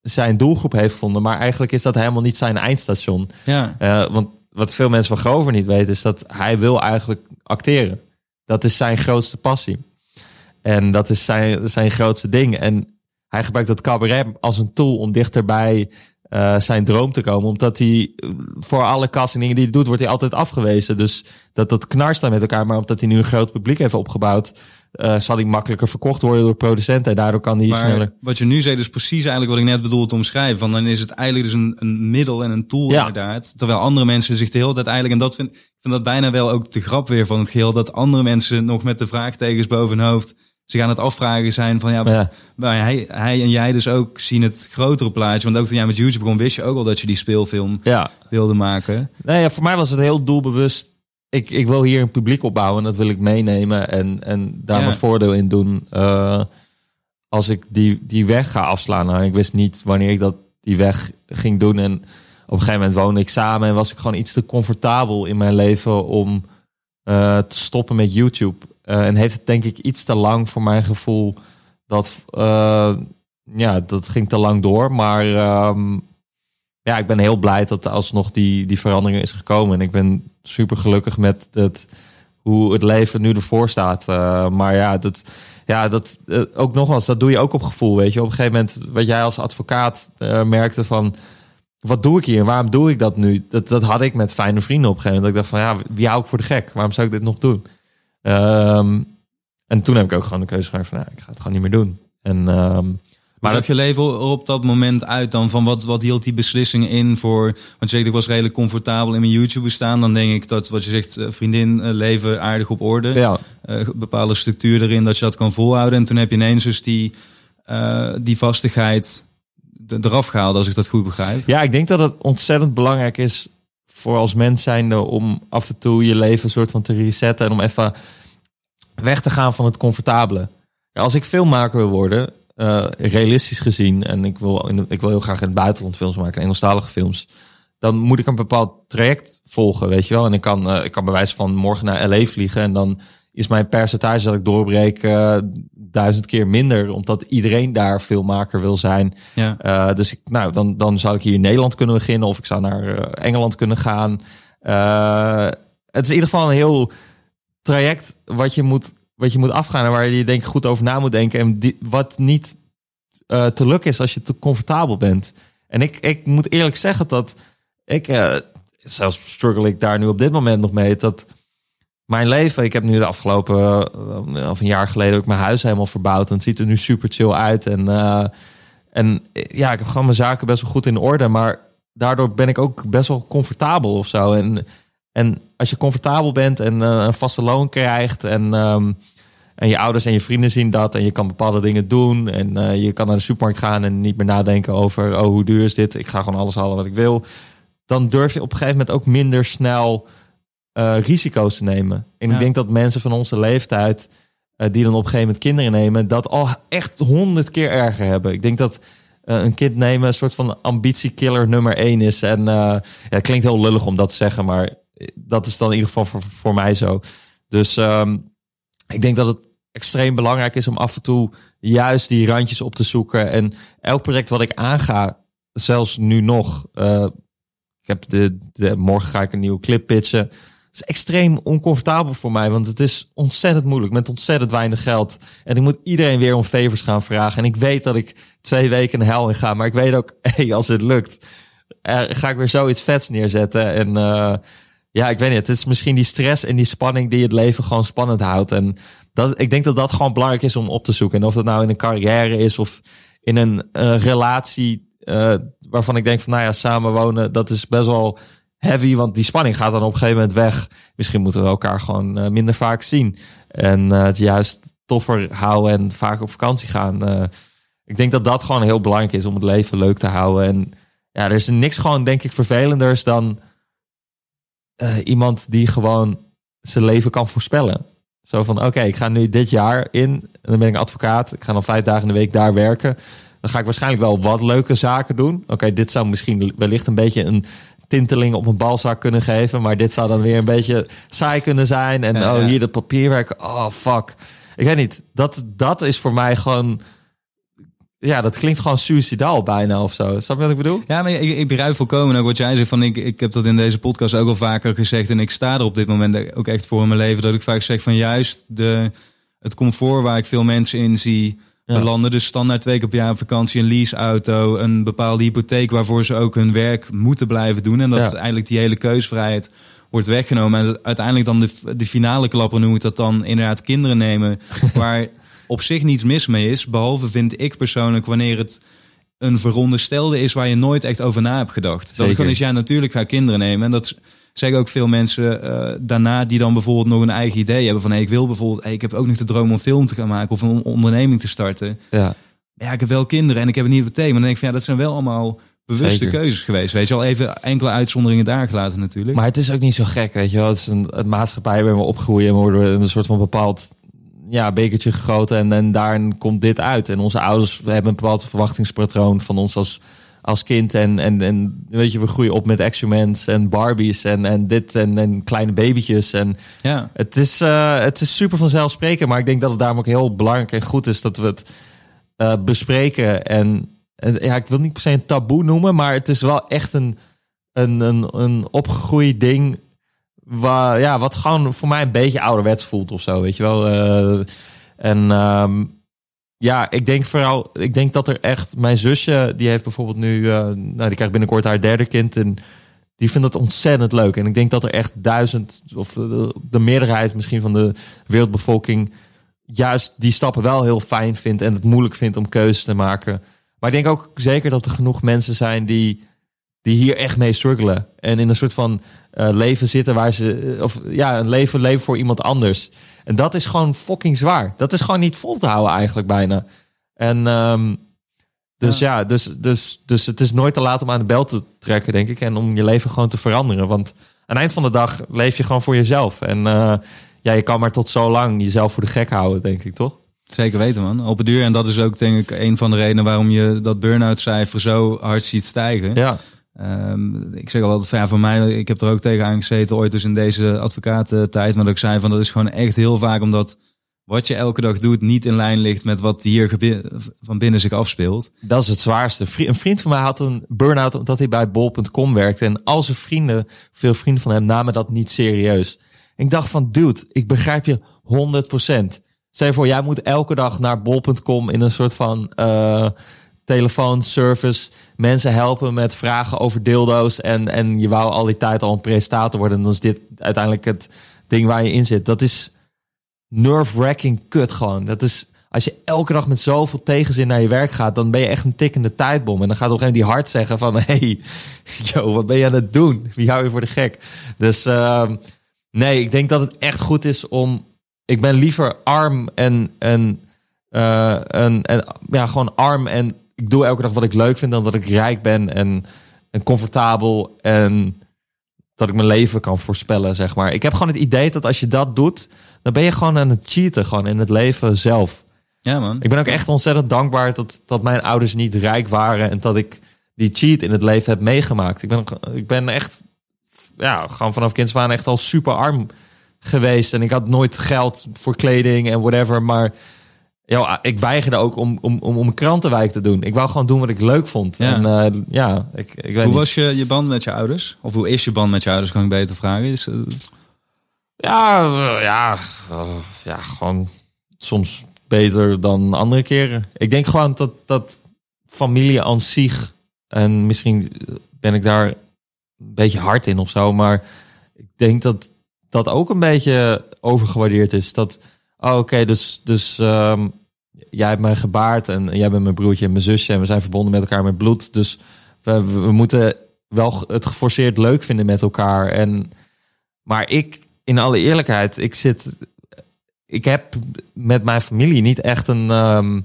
zijn doelgroep heeft gevonden. Maar eigenlijk is dat helemaal niet zijn eindstation. Ja. want wat veel mensen van Grover niet weten, is dat hij wil eigenlijk acteren. Dat is zijn grootste passie. En dat is zijn, zijn grootste ding. En hij gebruikt dat cabaret als een tool om dichterbij uh, zijn droom te komen. Omdat hij voor alle castingen die hij doet, wordt hij altijd afgewezen. Dus dat, dat knarst dan met elkaar. Maar omdat hij nu een groot publiek heeft opgebouwd, uh, zal hij makkelijker verkocht worden door producenten. En daardoor kan hij maar sneller. Wat je nu zei, is precies eigenlijk wat ik net bedoelde te omschrijven. Van dan is het eigenlijk dus een, een middel en een tool ja. inderdaad. Terwijl andere mensen zich de hele tijd eigenlijk, en dat vind, ik vind dat bijna wel ook de grap weer van het geheel, dat andere mensen nog met de vraagtekens boven hun hoofd ze gaan het afvragen zijn van ja, ja. Maar hij, hij en jij dus ook zien het grotere plaatje. Want ook toen jij met YouTube begon, wist je ook al dat je die speelfilm ja. wilde maken. Nee, ja, voor mij was het heel doelbewust. Ik, ik wil hier een publiek opbouwen en dat wil ik meenemen en, en daar ja. mijn voordeel in doen. Uh, als ik die, die weg ga afslaan. Nou, ik wist niet wanneer ik dat die weg ging doen. En op een gegeven moment woonde ik samen en was ik gewoon iets te comfortabel in mijn leven om uh, te stoppen met YouTube. Uh, en heeft het denk ik iets te lang voor mijn gevoel. Dat, uh, ja, dat ging te lang door. Maar um, ja, ik ben heel blij dat alsnog die, die verandering is gekomen. En ik ben super gelukkig met het, hoe het leven nu ervoor staat. Uh, maar ja, dat, ja, dat ook nogmaals, dat doe je ook op gevoel. Weet je, op een gegeven moment, wat jij als advocaat merkte van wat doe ik hier? Waarom doe ik dat nu? Dat, dat had ik met fijne vrienden op een gegeven moment. Dat ik dacht van, ja, wie hou ik voor de gek? Waarom zou ik dit nog doen? Um, en toen heb ik ook gewoon de keuze gemaakt van, nou, ik ga het gewoon niet meer doen. En, um, maar dat je leven op dat moment uit dan? Van wat, wat hield die beslissing in voor... Want je zegt, ik was redelijk comfortabel in mijn YouTube bestaan. Dan denk ik dat, wat je zegt, eh, vriendin, eh, leven aardig op orde. Ja. Uh, bepaalde structuur erin, dat je dat kan volhouden. En toen heb je ineens dus die, uh, die vastigheid eraf gehaald, als ik dat goed begrijp. Ja, ik denk dat het ontzettend belangrijk is voor als mens zijnde om af en toe je leven een soort van te resetten en om even weg te gaan van het comfortabele. Ja, als ik filmmaker wil worden, uh, realistisch gezien, en ik wil, ik wil heel graag in het buitenland films maken, Engelstalige films, dan moet ik een bepaald traject volgen, weet je wel. En ik kan, uh, ik kan bij wijze van morgen naar LA vliegen en dan is mijn percentage dat ik doorbreek uh, duizend keer minder. Omdat iedereen daar filmmaker wil zijn. Ja. Uh, dus ik, nou, dan, dan zou ik hier in Nederland kunnen beginnen. Of ik zou naar uh, Engeland kunnen gaan. het is in ieder geval een heel traject wat je moet, wat je moet afgaan. En waar je denk ik goed over na moet denken. En die, wat niet te lukken is als je te comfortabel bent. En ik, ik moet eerlijk zeggen dat ik... zelfs struggle ik daar nu op dit moment nog mee. Dat mijn leven, ik heb nu de afgelopen, uh, of een jaar geleden, ook mijn huis helemaal verbouwd. En het ziet er nu super chill uit. En, uh, en ja, ik heb gewoon mijn zaken best wel goed in orde. Maar daardoor ben ik ook best wel comfortabel of zo. En, en als je comfortabel bent en een vaste loon krijgt en, um, en je ouders en je vrienden zien dat en je kan bepaalde dingen doen en je kan naar de supermarkt gaan en niet meer nadenken over, oh hoe duur is dit? Ik ga gewoon alles halen wat ik wil. Dan durf je op een gegeven moment ook minder snel uh, risico's te nemen. En ik denk dat mensen van onze leeftijd, uh, die dan op een gegeven moment kinderen nemen, dat al echt honderd keer erger hebben. Ik denk dat uh, een kind nemen een soort van ambitiekiller nummer één is. En ja, het klinkt heel lullig om dat te zeggen, maar dat is dan in ieder geval voor, voor mij zo. Dus um, ik denk dat het extreem belangrijk is om af en toe juist die randjes op te zoeken. En elk project wat ik aanga, zelfs nu nog. ik heb de, de, morgen ga ik een nieuwe clip pitchen is extreem oncomfortabel voor mij, want het is ontzettend moeilijk met ontzettend weinig geld. En ik moet iedereen weer om favors gaan vragen. En ik weet dat ik twee weken hel in ga, maar ik weet ook, hey, als het lukt, uh, ga ik weer zoiets vets neerzetten. En uh, ja, ik weet niet, het is misschien die stress en die spanning die het leven gewoon spannend houdt. En dat, ik denk dat dat gewoon belangrijk is om op te zoeken. En of dat nou in een carrière is of in een uh, relatie waarvan ik denk van, nou ja, samenwonen, dat is best wel heavy, want die spanning gaat dan op een gegeven moment weg. Misschien moeten we elkaar gewoon uh, minder vaak zien. En uh, het juist toffer houden en vaak op vakantie gaan. Uh, ik denk dat dat gewoon heel belangrijk is om het leven leuk te houden. En ja, er is niks gewoon, denk ik, vervelenders dan iemand die gewoon zijn leven kan voorspellen. Zo van, oké, ik ga nu dit jaar in. En dan ben ik advocaat. Ik ga dan vijf dagen in de week daar werken. Dan ga ik waarschijnlijk wel wat leuke zaken doen. Oké, dit zou misschien wellicht een beetje een tinteling op een balzak kunnen geven. Maar dit zou dan weer een beetje saai kunnen zijn. En oh, hier dat papierwerk. Oh, fuck. Ik weet niet. Dat, dat is voor mij gewoon... Ja, dat klinkt gewoon suicidaal bijna of zo. Snap je wat ik bedoel? Ja, maar ik, ik begrijp volkomen ook wat jij zegt. Van ik, ik heb dat in deze podcast ook al vaker gezegd. En ik sta er op dit moment ook echt voor in mijn leven. Dat ik vaak zeg van juist de, het comfort waar ik veel mensen in zie ja. belanden. Dus standaard twee keer per jaar op vakantie, een leaseauto, een bepaalde hypotheek waarvoor ze ook hun werk moeten blijven doen. En dat eigenlijk die hele keusvrijheid wordt weggenomen. En uiteindelijk dan de, de finale klapper noem ik dat dan inderdaad kinderen nemen. waar op zich niets mis mee is. Behalve vind ik persoonlijk wanneer het een veronderstelde is waar je nooit echt over na hebt gedacht. Dat gewoon is, ja, natuurlijk ga kinderen nemen. En dat zeggen ook veel mensen uh, daarna die dan bijvoorbeeld nog een eigen idee hebben van hey, ik wil bijvoorbeeld, hey, ik heb ook nog de droom om een film te gaan maken of een onderneming te starten. Ja. Ja, ik heb wel kinderen en ik heb het niet meteen. Maar dan denk ik van ja, dat zijn wel allemaal bewuste Zeker. keuzes geweest. Weet je al even enkele uitzonderingen daar gelaten natuurlijk. Maar het is ook niet zo gek, weet je wel. Het is een het maatschappij waar we opgroeien en worden we een soort van bepaald ja, bekertje gegoten en, en daar komt dit uit. En onze ouders hebben een bepaald verwachtingspatroon van ons als als kind. En, en, en weet je, we groeien op met action en Barbies en, en dit en, en kleine babytjes. En ja. het, is, uh, het is super vanzelfsprekend, maar ik denk dat het daarom ook heel belangrijk en goed is dat we het uh, bespreken. En, en, ja, ik wil niet per se een taboe noemen, maar het is wel echt een, een, een, een opgegroeid ding. Waar, ja, wat gewoon voor mij een beetje ouderwets voelt of zo, weet je wel. Uh, en um, ja, ik denk vooral, ik denk dat er echt, mijn zusje, die heeft bijvoorbeeld nu, uh, nou, die krijgt binnenkort haar derde kind en die vindt het ontzettend leuk. En ik denk dat er echt duizend, of de, de meerderheid misschien van de wereldbevolking, juist die stappen wel heel fijn vindt en het moeilijk vindt om keuzes te maken. Maar ik denk ook zeker dat er genoeg mensen zijn die, die hier echt mee struggelen. En in een soort van uh, leven zitten waar ze, of ja, een leven leven voor iemand anders. En dat is gewoon fucking zwaar. Dat is gewoon niet vol te houden eigenlijk bijna. En um, dus ja. ja, dus, dus, dus het is nooit te laat om aan de bel te trekken, denk ik. En om je leven gewoon te veranderen. Want aan het eind van de dag leef je gewoon voor jezelf. En uh, ja, je kan maar tot zo lang jezelf voor de gek houden, denk ik, toch? Zeker weten, man. Op het duur. En dat is ook, denk ik, een van de redenen waarom je dat burn-out cijfer zo hard ziet stijgen. Ja. Ehm, ik zeg al altijd van, ja, voor mij, ik heb er ook tegenaan gezeten ooit dus in deze advocatentijd. Maar dat ik zei van, dat is gewoon echt heel vaak omdat wat je elke dag doet niet in lijn ligt met wat hier van binnen zich afspeelt. Dat is het zwaarste. Een vriend van mij had een burn-out omdat hij bij bol.com werkte. En al zijn vrienden, veel vrienden van hem, namen dat niet serieus. Ik dacht van, dude, ik begrijp je 100%. Stel je voor, jij moet elke dag naar bol.com in een soort van eh telefoonservice. Mensen helpen met vragen over dildo's. En, en je wou al die tijd al een presentator worden. En dan is dit uiteindelijk het ding waar je in zit. Dat is nerve-wracking kut gewoon. Dat is, als je elke dag met zoveel tegenzin naar je werk gaat, dan ben je echt een tikkende tijdbom. En dan gaat op een gegeven moment die hart zeggen van, hey, yo, wat ben je aan het doen? Wie hou je voor de gek? Dus ehm, nee, ik denk dat het echt goed is om, ik ben liever arm en, en, eh, en, en ja, gewoon arm en ik doe elke dag wat ik leuk vind dan dat ik rijk ben en, en comfortabel en dat ik mijn leven kan voorspellen, zeg maar. Ik heb gewoon het idee dat als je dat doet, dan ben je gewoon aan het cheaten, gewoon in het leven zelf. Ja, man. Ik ben ook echt ontzettend dankbaar dat, dat mijn ouders niet rijk waren en dat ik die cheat in het leven heb meegemaakt. Ik ben, ik ben echt, ja, gewoon vanaf kinds echt al super arm geweest. En ik had nooit geld voor kleding en whatever. Maar ja, ik weigerde ook om, om, om, om een krantenwijk te doen. Ik wou gewoon doen wat ik leuk vond. Ja. En eh, ja, ik, ik weet Hoe niet. was je, je band met je ouders? Of hoe is je band met je ouders, kan ik beter vragen. Is, eh, Ja, eh, ja, ja, gewoon soms beter dan andere keren. Ik denk gewoon dat, dat familie aan zich, en misschien ben ik daar een beetje hard in of zo, maar ik denk dat dat ook een beetje overgewaardeerd is. Dat, oh, oké, dus, dus ehm, jij hebt mij gebaard en jij bent mijn broertje en mijn zusje en we zijn verbonden met elkaar met bloed. Dus we, we, moeten wel het geforceerd leuk vinden met elkaar. En, maar ik, in alle eerlijkheid, ik zit. Ik heb met mijn familie niet echt een ehm,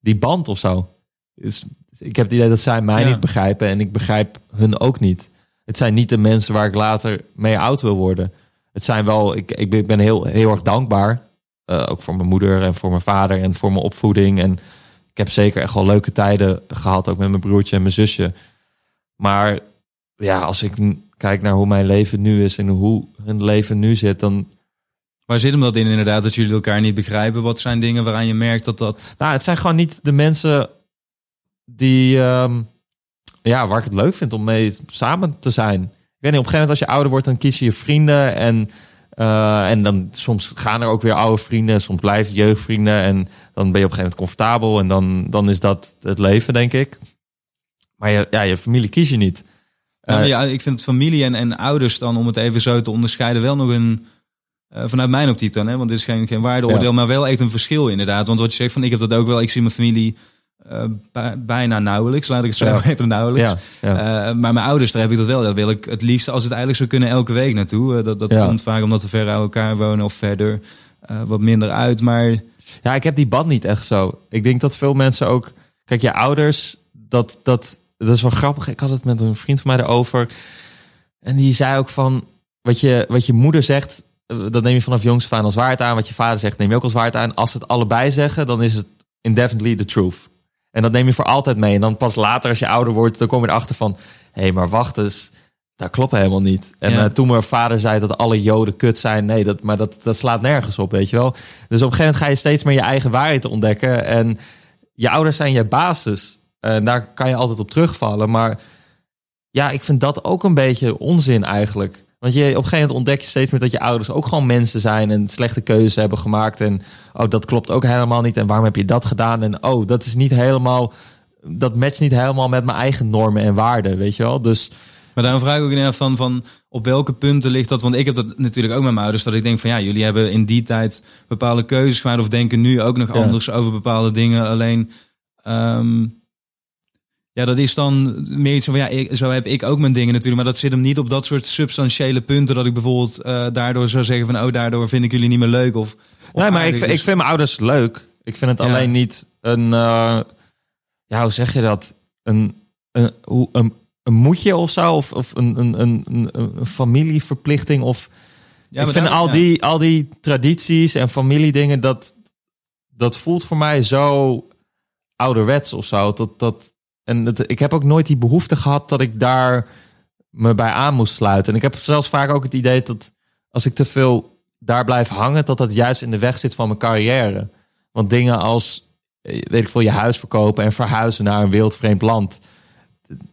die band of zo. Dus ik heb het idee dat zij mij Ja. niet begrijpen en ik begrijp hun ook niet. Het zijn niet de mensen waar ik later mee oud wil worden. Het zijn wel, ik, ik ben heel, heel erg dankbaar. Eh, ook voor mijn moeder en voor mijn vader en voor mijn opvoeding. En ik heb zeker echt wel leuke tijden gehad, ook met mijn broertje en mijn zusje. Maar ja, als ik kijk naar hoe mijn leven nu is en hoe hun leven nu zit, dan. waar zit hem dat in inderdaad, dat jullie elkaar niet begrijpen? Wat zijn dingen waaraan je merkt dat dat... Nou, het zijn gewoon niet de mensen die. ehm, ja, waar ik het leuk vind om mee samen te zijn. Ik weet niet, op een gegeven moment als je ouder wordt, dan kies je je vrienden. En, eh, en dan soms gaan er ook weer oude vrienden, soms blijven jeugdvrienden. En dan ben je op een gegeven moment comfortabel. En dan, dan is dat het leven, denk ik. Maar je, ja, je familie kies je niet. Ja, Eh, ja, ik vind familie en, en ouders dan, om het even zo te onderscheiden, wel nog een... eh, vanuit mijn optiek dan, hè, want dit is geen, geen waardeoordeel, Ja. maar wel echt een verschil inderdaad. Want wat je zegt van, ik heb dat ook wel, ik zie mijn familie eh, bij- bijna nauwelijks, laat ik het zo Ja. even nauwelijks. ja, ja. Eh, maar mijn ouders, daar heb ik dat wel. Daar wil ik het liefst, als het eigenlijk zou kunnen, elke week naartoe. Eh, dat dat komt vaak omdat we ver uit elkaar wonen of verder wat minder uit. Maar Ja, ik heb die band niet echt zo. Ik denk dat veel mensen ook. Kijk, je ouders, dat, dat, dat is wel grappig. Ik had het met een vriend van mij erover. En die zei ook van. Wat je, wat je moeder zegt, dat neem je vanaf jongs af aan als waarheid aan. Wat je vader zegt, neem je ook als waarheid aan. Als ze het allebei zeggen, dan is het indefinitely the truth. En dat neem je voor altijd mee. En dan pas later, als je ouder wordt, dan kom je erachter van. Hé, hey, maar wacht eens. Dat klopt helemaal niet. En Ja. eh, toen mijn vader zei dat alle joden kut zijn. Nee, dat, maar dat, dat slaat nergens op, weet je wel. Dus op een gegeven moment ga je steeds meer je eigen waarheid ontdekken. En je ouders zijn je basis. En daar kan je altijd op terugvallen. Maar ja, ik vind dat ook een beetje onzin eigenlijk. Want je, op een gegeven moment ontdek je steeds meer dat je ouders ook gewoon mensen zijn en slechte keuzes hebben gemaakt. En oh, dat klopt ook helemaal niet. En waarom heb je dat gedaan? En oh, dat is niet helemaal. Dat matcht niet helemaal met mijn eigen normen en waarden, weet je wel. Dus Maar daarom vraag ik ook inderdaad van, van op welke punten ligt dat? Want ik heb dat natuurlijk ook met mijn ouders. Dat ik denk van ja, jullie hebben in die tijd bepaalde keuzes gemaakt. Of denken nu ook nog Ja. anders over bepaalde dingen. Alleen, ehm, ja, dat is dan meer iets van ja, ik, zo heb ik ook mijn dingen natuurlijk. Maar dat zit hem niet op dat soort substantiële punten. Dat ik bijvoorbeeld eh, daardoor zou zeggen van oh, daardoor vind ik jullie niet meer leuk. Of, of nee, maar ik, ik vind mijn ouders leuk. Ik vind het Ja. alleen niet een. eh, ja, hoe zeg je dat? Een, een, hoe- een, een moedje of zo? Of, of een, een, een, een, familieverplichting? Of ja, ik vind daar- al, ja. die, al die tradities en familiedingen, dat, dat voelt voor mij zo ouderwets of zo. Dat, dat, en ik heb ook nooit die behoefte gehad dat ik daar me bij aan moest sluiten. En ik heb zelfs vaak ook het idee dat als ik te veel daar blijf hangen, dat dat juist in de weg zit van mijn carrière. Want dingen als, eh, weet ik veel, je huis verkopen en verhuizen naar een wildvreemd land.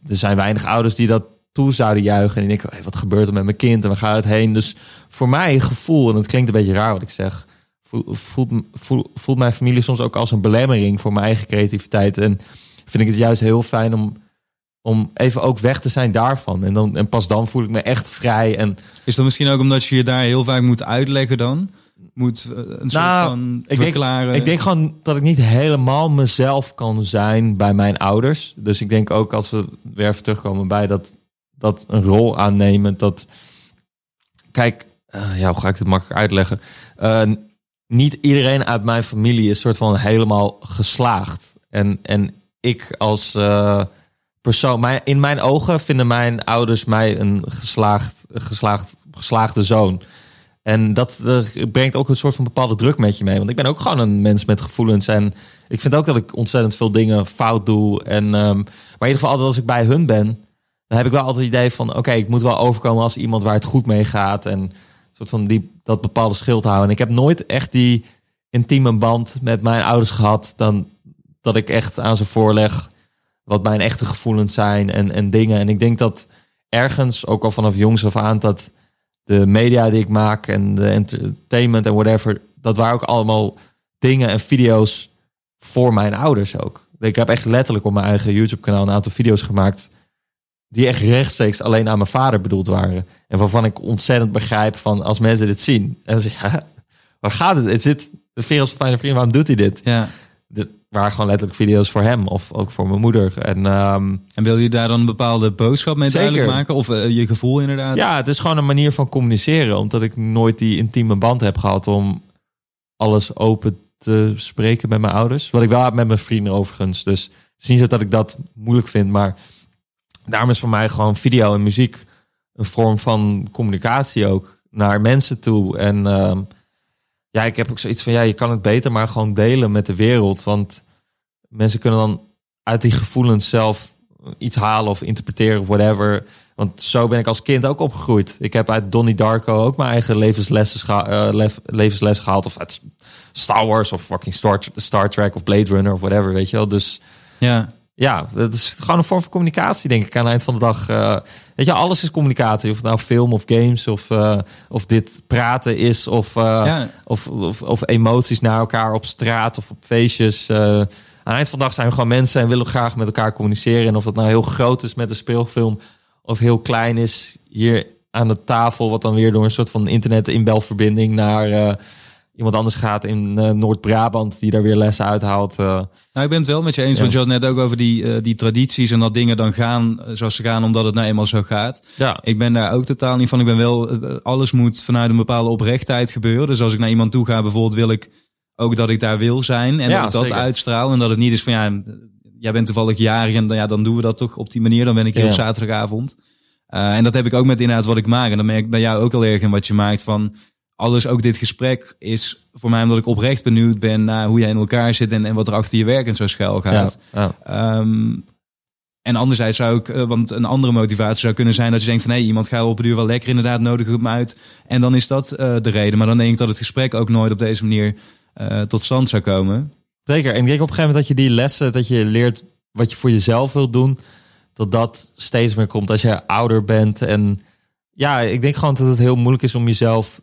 Er zijn weinig ouders die dat toe zouden juichen. En ik denk, wat gebeurt er met mijn kind en waar gaat het heen? Dus voor mij gevoel, en het klinkt een beetje raar wat ik zeg, voelt, voelt mijn familie soms ook als een belemmering voor mijn eigen creativiteit. En vind ik het juist heel fijn om, om even ook weg te zijn daarvan. En, dan, en pas dan voel ik me echt vrij. En, Is dat misschien ook omdat je je daar heel vaak moet uitleggen dan? Moet eh, een soort Nou, van ik verklaren? denk, ik denk gewoon dat ik niet helemaal mezelf kan zijn bij mijn ouders. Dus ik denk ook als we weer even terugkomen bij dat, dat een rol aannemen. Dat, kijk, eh, ja, hoe ga ik het makkelijk uitleggen? Eh, niet iedereen uit mijn familie is soort van helemaal geslaagd. En, en ik als eh, persoon, mijn, in mijn ogen vinden mijn ouders mij een geslaagd, geslaagd, geslaagde zoon. En dat brengt ook een soort van bepaalde druk met je mee. Want ik ben ook gewoon een mens met gevoelens. En ik vind ook dat ik ontzettend veel dingen fout doe. En, ehm, maar in ieder geval altijd als ik bij hun ben, dan heb ik wel altijd het idee van... oké, ik moet wel overkomen als iemand waar het goed mee gaat. En soort van die, dat bepaalde schild houden. En ik heb nooit echt die intieme band met mijn ouders gehad... dan dat ik echt aan ze voorleg wat mijn echte gevoelens zijn en, en dingen. En ik denk dat ergens, ook al vanaf jongs af aan... dat de media die ik maak en de entertainment en whatever... dat waren ook allemaal dingen en video's voor mijn ouders ook. Ik heb echt letterlijk op mijn eigen YouTube-kanaal een aantal video's gemaakt... die echt rechtstreeks alleen aan mijn vader bedoeld waren. En waarvan ik ontzettend begrijp van als mensen dit zien... en ze ja, waar gaat het? Het zit de fijne vriend, waarom doet hij dit? Ja. Dit waren gewoon letterlijk video's voor hem of ook voor mijn moeder. En ehm, En wil je daar dan een bepaalde boodschap mee Zeker. duidelijk maken? Of eh, je gevoel inderdaad? ja, het is gewoon een manier van communiceren. Omdat ik nooit die intieme band heb gehad om alles open te spreken met mijn ouders. Wat ik wel heb met mijn vrienden overigens. Dus het is niet zo dat ik dat moeilijk vind. Maar daarom is voor mij gewoon video en muziek een vorm van communicatie ook naar mensen toe. En ehm, ja, ik heb ook zoiets van, ja, je kan het beter maar gewoon delen met de wereld. Want mensen kunnen dan uit die gevoelens zelf iets halen of interpreteren of whatever. Want zo ben ik als kind ook opgegroeid. Ik heb uit Donnie Darko ook mijn eigen levenslessen eh, lef- levensles gehaald. Of uit Star Wars of fucking Star, Star Trek of Blade Runner of whatever, weet je wel. Dus ja. Ja, het is gewoon een vorm van communicatie, denk ik, aan het eind van de dag. Eh, weet je, alles is communicatie. Of het nou film of games, of, eh, of dit praten is, of, eh, Ja. of, of, of emoties naar elkaar op straat of op feestjes. Aan het eind van de dag zijn we gewoon mensen en willen graag met elkaar communiceren. En of dat nou heel groot is met een speelfilm, of heel klein is hier aan de tafel, wat dan weer door een soort van internet-inbelverbinding naar iemand anders gaat in eh, Noord-Brabant, die daar weer lessen uithaalt. eh. Nou, ik ben het wel met je eens. Ja. Want je had net ook over die, eh, die tradities en dat dingen dan gaan zoals ze gaan, omdat het nou eenmaal zo gaat. ja. Ik ben daar ook totaal niet van. Ik ben wel, alles moet vanuit een bepaalde oprechtheid gebeuren. Dus als ik naar iemand toe ga, bijvoorbeeld, wil ik ook dat ik daar wil zijn. En Ja, dat ik dat zeker. uitstraal. En dat het niet is van, ja, jij bent toevallig jarig en dan, ja, dan doen we dat toch op die manier. Dan ben ik hier Ja. op zaterdagavond. En dat heb ik ook met inderdaad wat ik maak. En dan merk ik bij jou ook heel erg in wat je maakt van... Alles, ook dit gesprek is voor mij omdat ik oprecht benieuwd ben naar hoe jij in elkaar zit en, en wat er achter je werk en zo schuil gaat. Ja, ja. Ehm, en anderzijds zou ik, eh, want een andere motivatie zou kunnen zijn dat je denkt van hé, iemand gaat op een duur wel lekker inderdaad, nodig me uit. En dan is dat eh, de reden. Maar dan denk ik dat het gesprek ook nooit op deze manier eh, tot stand zou komen. Zeker. En ik denk op een gegeven moment dat je die lessen, dat je leert wat je voor jezelf wilt doen, dat dat steeds meer komt als je ouder bent. En ja, ik denk gewoon dat het heel moeilijk is om jezelf,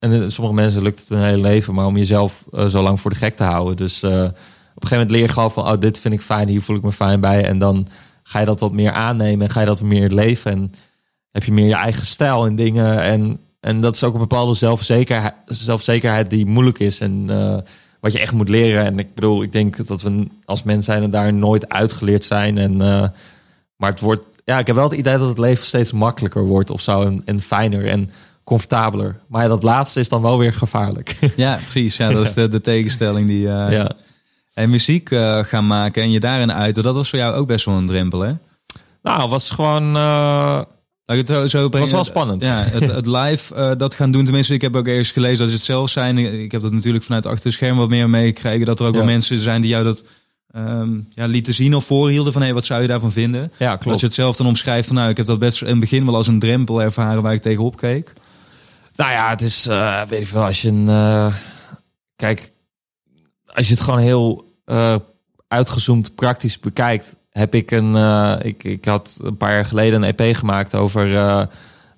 en eh, sommige mensen lukt het een hele leven, maar om jezelf eh, zo lang voor de gek te houden. Dus eh, op een gegeven moment leer je gewoon van, oh, dit vind ik fijn, hier voel ik me fijn bij. En dan ga je dat wat meer aannemen en ga je dat meer leven. En heb je meer je eigen stijl en dingen. En, en dat is ook een bepaalde zelfzekerheid, zelfzekerheid die moeilijk is. En wat je echt moet leren. En ik bedoel, ik denk dat we als mens zijn daar nooit uitgeleerd zijn. En, maar het wordt, ja, ik heb wel het idee dat het leven steeds makkelijker wordt of zo. En, en fijner en comfortabeler. Maar ja, dat laatste is dan wel weer gevaarlijk. Ja, precies. Ja, dat is de, de tegenstelling die. eh, ja. En muziek eh, gaan maken en je daarin uiten, dat was voor jou ook best wel een drempel, hè? Nou, het was gewoon. eh, Laat ik het zo, zo brengen. wel spannend. Ja, het, het live eh, dat gaan doen. Tenminste, ik heb ook ergens gelezen dat ze het zelf zijn. Ik heb dat natuurlijk vanuit achter de scherm wat meer meegekregen. Dat er ook Ja. wel mensen zijn die jou dat ehm, ja, lieten zien of voorhielden van hey, wat zou je daarvan vinden? Ja, klopt. Als je het zelf dan omschrijft van nou, ik heb dat best in het begin wel als een drempel ervaren waar ik tegenop keek. Nou ja, het is, eh, weet ik veel, als je een, eh, kijk, als je het gewoon heel eh, uitgezoomd praktisch bekijkt, heb ik een, ik, ik had een paar jaar geleden een EP gemaakt over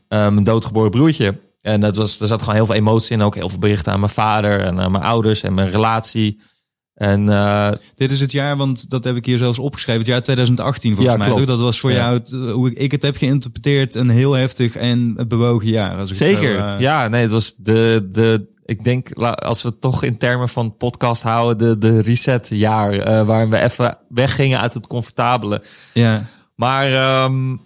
mijn doodgeboren broertje. En dat was, er zat gewoon heel veel emotie in, ook heel veel berichten aan mijn vader en aan mijn ouders en mijn relatie. En eh, Dit is het jaar, want dat heb ik hier zelfs opgeschreven, het jaar 2018 volgens Ja, mij. klopt. Dat was voor Ja. jou, het, eh, hoe ik, ik het heb geïnterpreteerd, een heel heftig en bewogen jaar. Als ik Zeker. zo, eh, ja, nee, het was de, de, ik denk, als we het toch in termen van podcast houden, de, de reset jaar, eh, waarin we even weggingen uit het comfortabele. ja. Maar, ehm,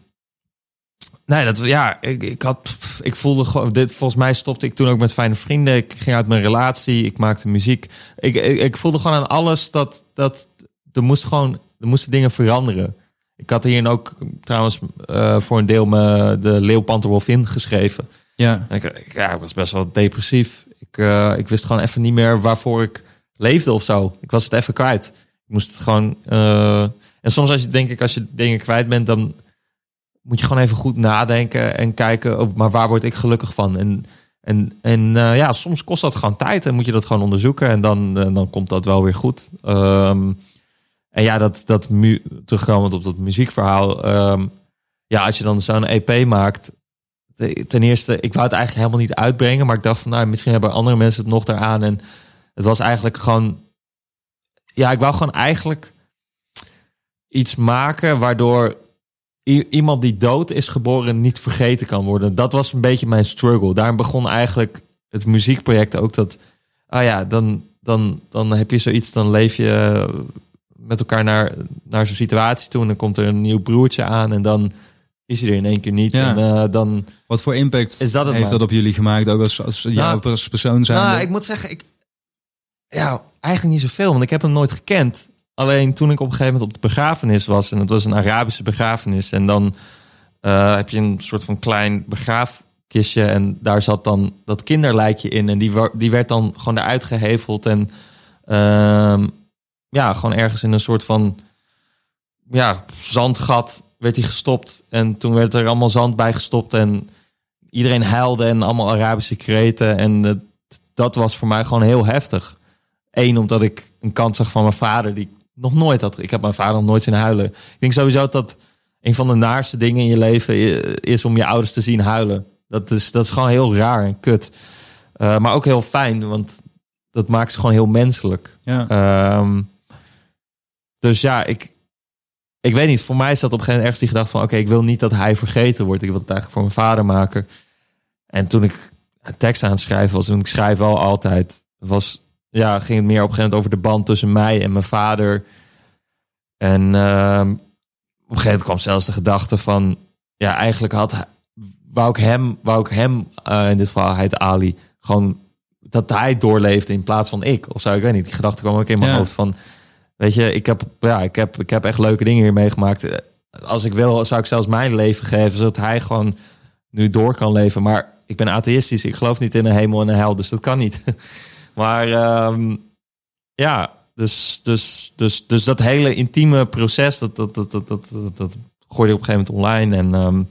nee, dat, ja, ik, ik had, ik voelde gewoon, dit, volgens mij stopte ik toen ook met fijne vrienden. Ik ging uit mijn relatie, ik maakte muziek. Ik, ik, ik voelde gewoon aan alles dat, dat er moest gewoon, er moesten dingen veranderen. Ik had hierin ook trouwens eh, voor een deel me de Leeuw Panther Wolf in geschreven. ja. En Ik, ik- ja, ik was best wel depressief. Ik, eh, ik wist gewoon even niet meer waarvoor ik leefde of zo. Ik was het even kwijt. Ik moest het gewoon. eh, en soms als je denk ik, als je dingen kwijt bent, dan moet je gewoon even goed nadenken en kijken. maar waar word ik gelukkig van? En, en, en eh, ja, soms kost dat gewoon tijd en moet je dat gewoon onderzoeken. En dan, eh, dan komt dat wel weer goed. Ehm, en ja, dat, dat terugkomend op dat muziekverhaal. ehm, ja, als je dan zo'n EP maakt, ten eerste, ik wou het eigenlijk helemaal niet uitbrengen, maar ik dacht van, nou, misschien hebben andere mensen het nog daaraan. En het was eigenlijk gewoon, ja, ik wou gewoon eigenlijk iets maken waardoor iemand die dood is geboren niet vergeten kan worden. Dat was een beetje mijn struggle. Daarom begon eigenlijk het muziekproject ook dat, ah ja, dan, dan, dan heb je zoiets, dan leef je met elkaar naar, naar zo'n situatie toe en dan komt er een nieuw broertje aan en dan is hij er in één keer niet. Ja. En eh, dan Wat voor impact Is dat heeft maar? dat op jullie gemaakt, ook als, als Nou, als persoon zijn? Nou, ik moet zeggen, ik, ja, eigenlijk niet zoveel, want ik heb hem nooit gekend. Alleen toen ik op een gegeven moment op de begrafenis was, en het was een Arabische begrafenis, en dan eh, heb je een soort van klein begraafkistje, en daar zat dan dat kinderlijkje in, en die, die werd dan gewoon eruit geheveld en ehm, ja, gewoon ergens in een soort van ja, zandgat werd hij gestopt. En toen werd er allemaal zand bij gestopt en iedereen huilde en allemaal Arabische kreten. En dat was voor mij gewoon heel heftig. Eén, omdat ik een kant zag van mijn vader die nog nooit had. Ik heb mijn vader nog nooit zien huilen. Ik denk sowieso dat een van de naarste dingen in je leven is om je ouders te zien huilen. Dat is, dat is gewoon heel raar en kut. Eh, maar ook heel fijn, want dat maakt ze gewoon heel menselijk. ja. Ehm, dus ja, ik, ik weet niet. Voor mij is dat op een gegeven moment ergens die gedachte van... oké, ik wil niet dat hij vergeten wordt. Ik wil het eigenlijk voor mijn vader maken. En toen ik een tekst aan het schrijven was... en ik schrijf wel altijd... Was, ja, ging het meer op een gegeven moment over de band tussen mij en mijn vader. En ehm, op een gegeven moment kwam zelfs de gedachte van... ja, eigenlijk had wou ik hem... Wou ik hem eh, in dit geval, hij heet Ali... gewoon dat hij doorleefde in plaats van ik. Of zou ik weet niet. Die gedachte kwam ook in mijn Ja. hoofd van... Weet je, ik heb, ja, ik, heb, ik heb echt leuke dingen hier meegemaakt. Eh, Als ik wil, zou ik zelfs mijn leven geven... zodat hij gewoon nu door kan leven. Maar ik ben atheïstisch. Ik geloof niet in een hemel en een hel. Dus dat kan niet. maar ehm, ja, dus, dus, dus, dus dat hele intieme proces... dat, dat, dat, dat, dat, dat, gooide ik op een gegeven moment online. En... ehm,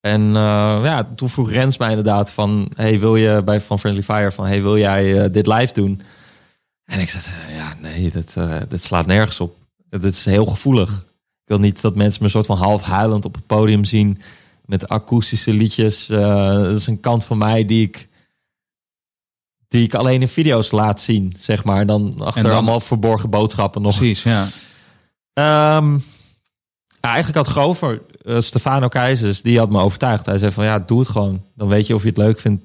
en eh, ja, toen vroeg Rens mij inderdaad van... Hey, wil je bij Van Friendly Fire van... Hey, wil jij eh, dit live doen? En ik zei, eh, ja, nee, dat, eh, dat slaat nergens op. Dit is heel gevoelig. Ik wil niet dat mensen me een soort van half huilend op het podium zien... met akoestische liedjes. Dat is een kant van mij die ik... die ik alleen in video's laat zien, zeg maar. Dan achter dan- allemaal verborgen boodschappen nog. Precies, ja. Ehm, ja, eigenlijk had Grover, eh, Stefano Keizers, die had me overtuigd. Hij zei van ja, doe het gewoon. Dan weet je of je het leuk vindt.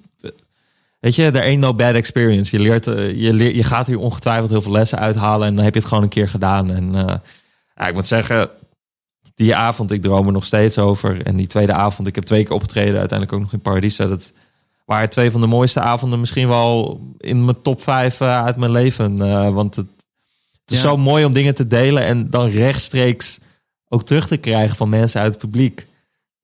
Weet je, there ain't no bad experience. Je, leert, eh, je, leert, je gaat hier ongetwijfeld heel veel lessen uithalen. En dan heb je het gewoon een keer gedaan. En eh, ja, ik moet zeggen, die avond, ik droom er nog steeds over. En die tweede avond, ik heb twee keer opgetreden. Uiteindelijk ook nog in Paradiso. Dat waren twee van de mooiste avonden. Misschien wel in mijn top vijf eh, uit mijn leven. Eh, want het, het is Ja. zo mooi om dingen te delen. En dan rechtstreeks ook terug te krijgen van mensen uit het publiek.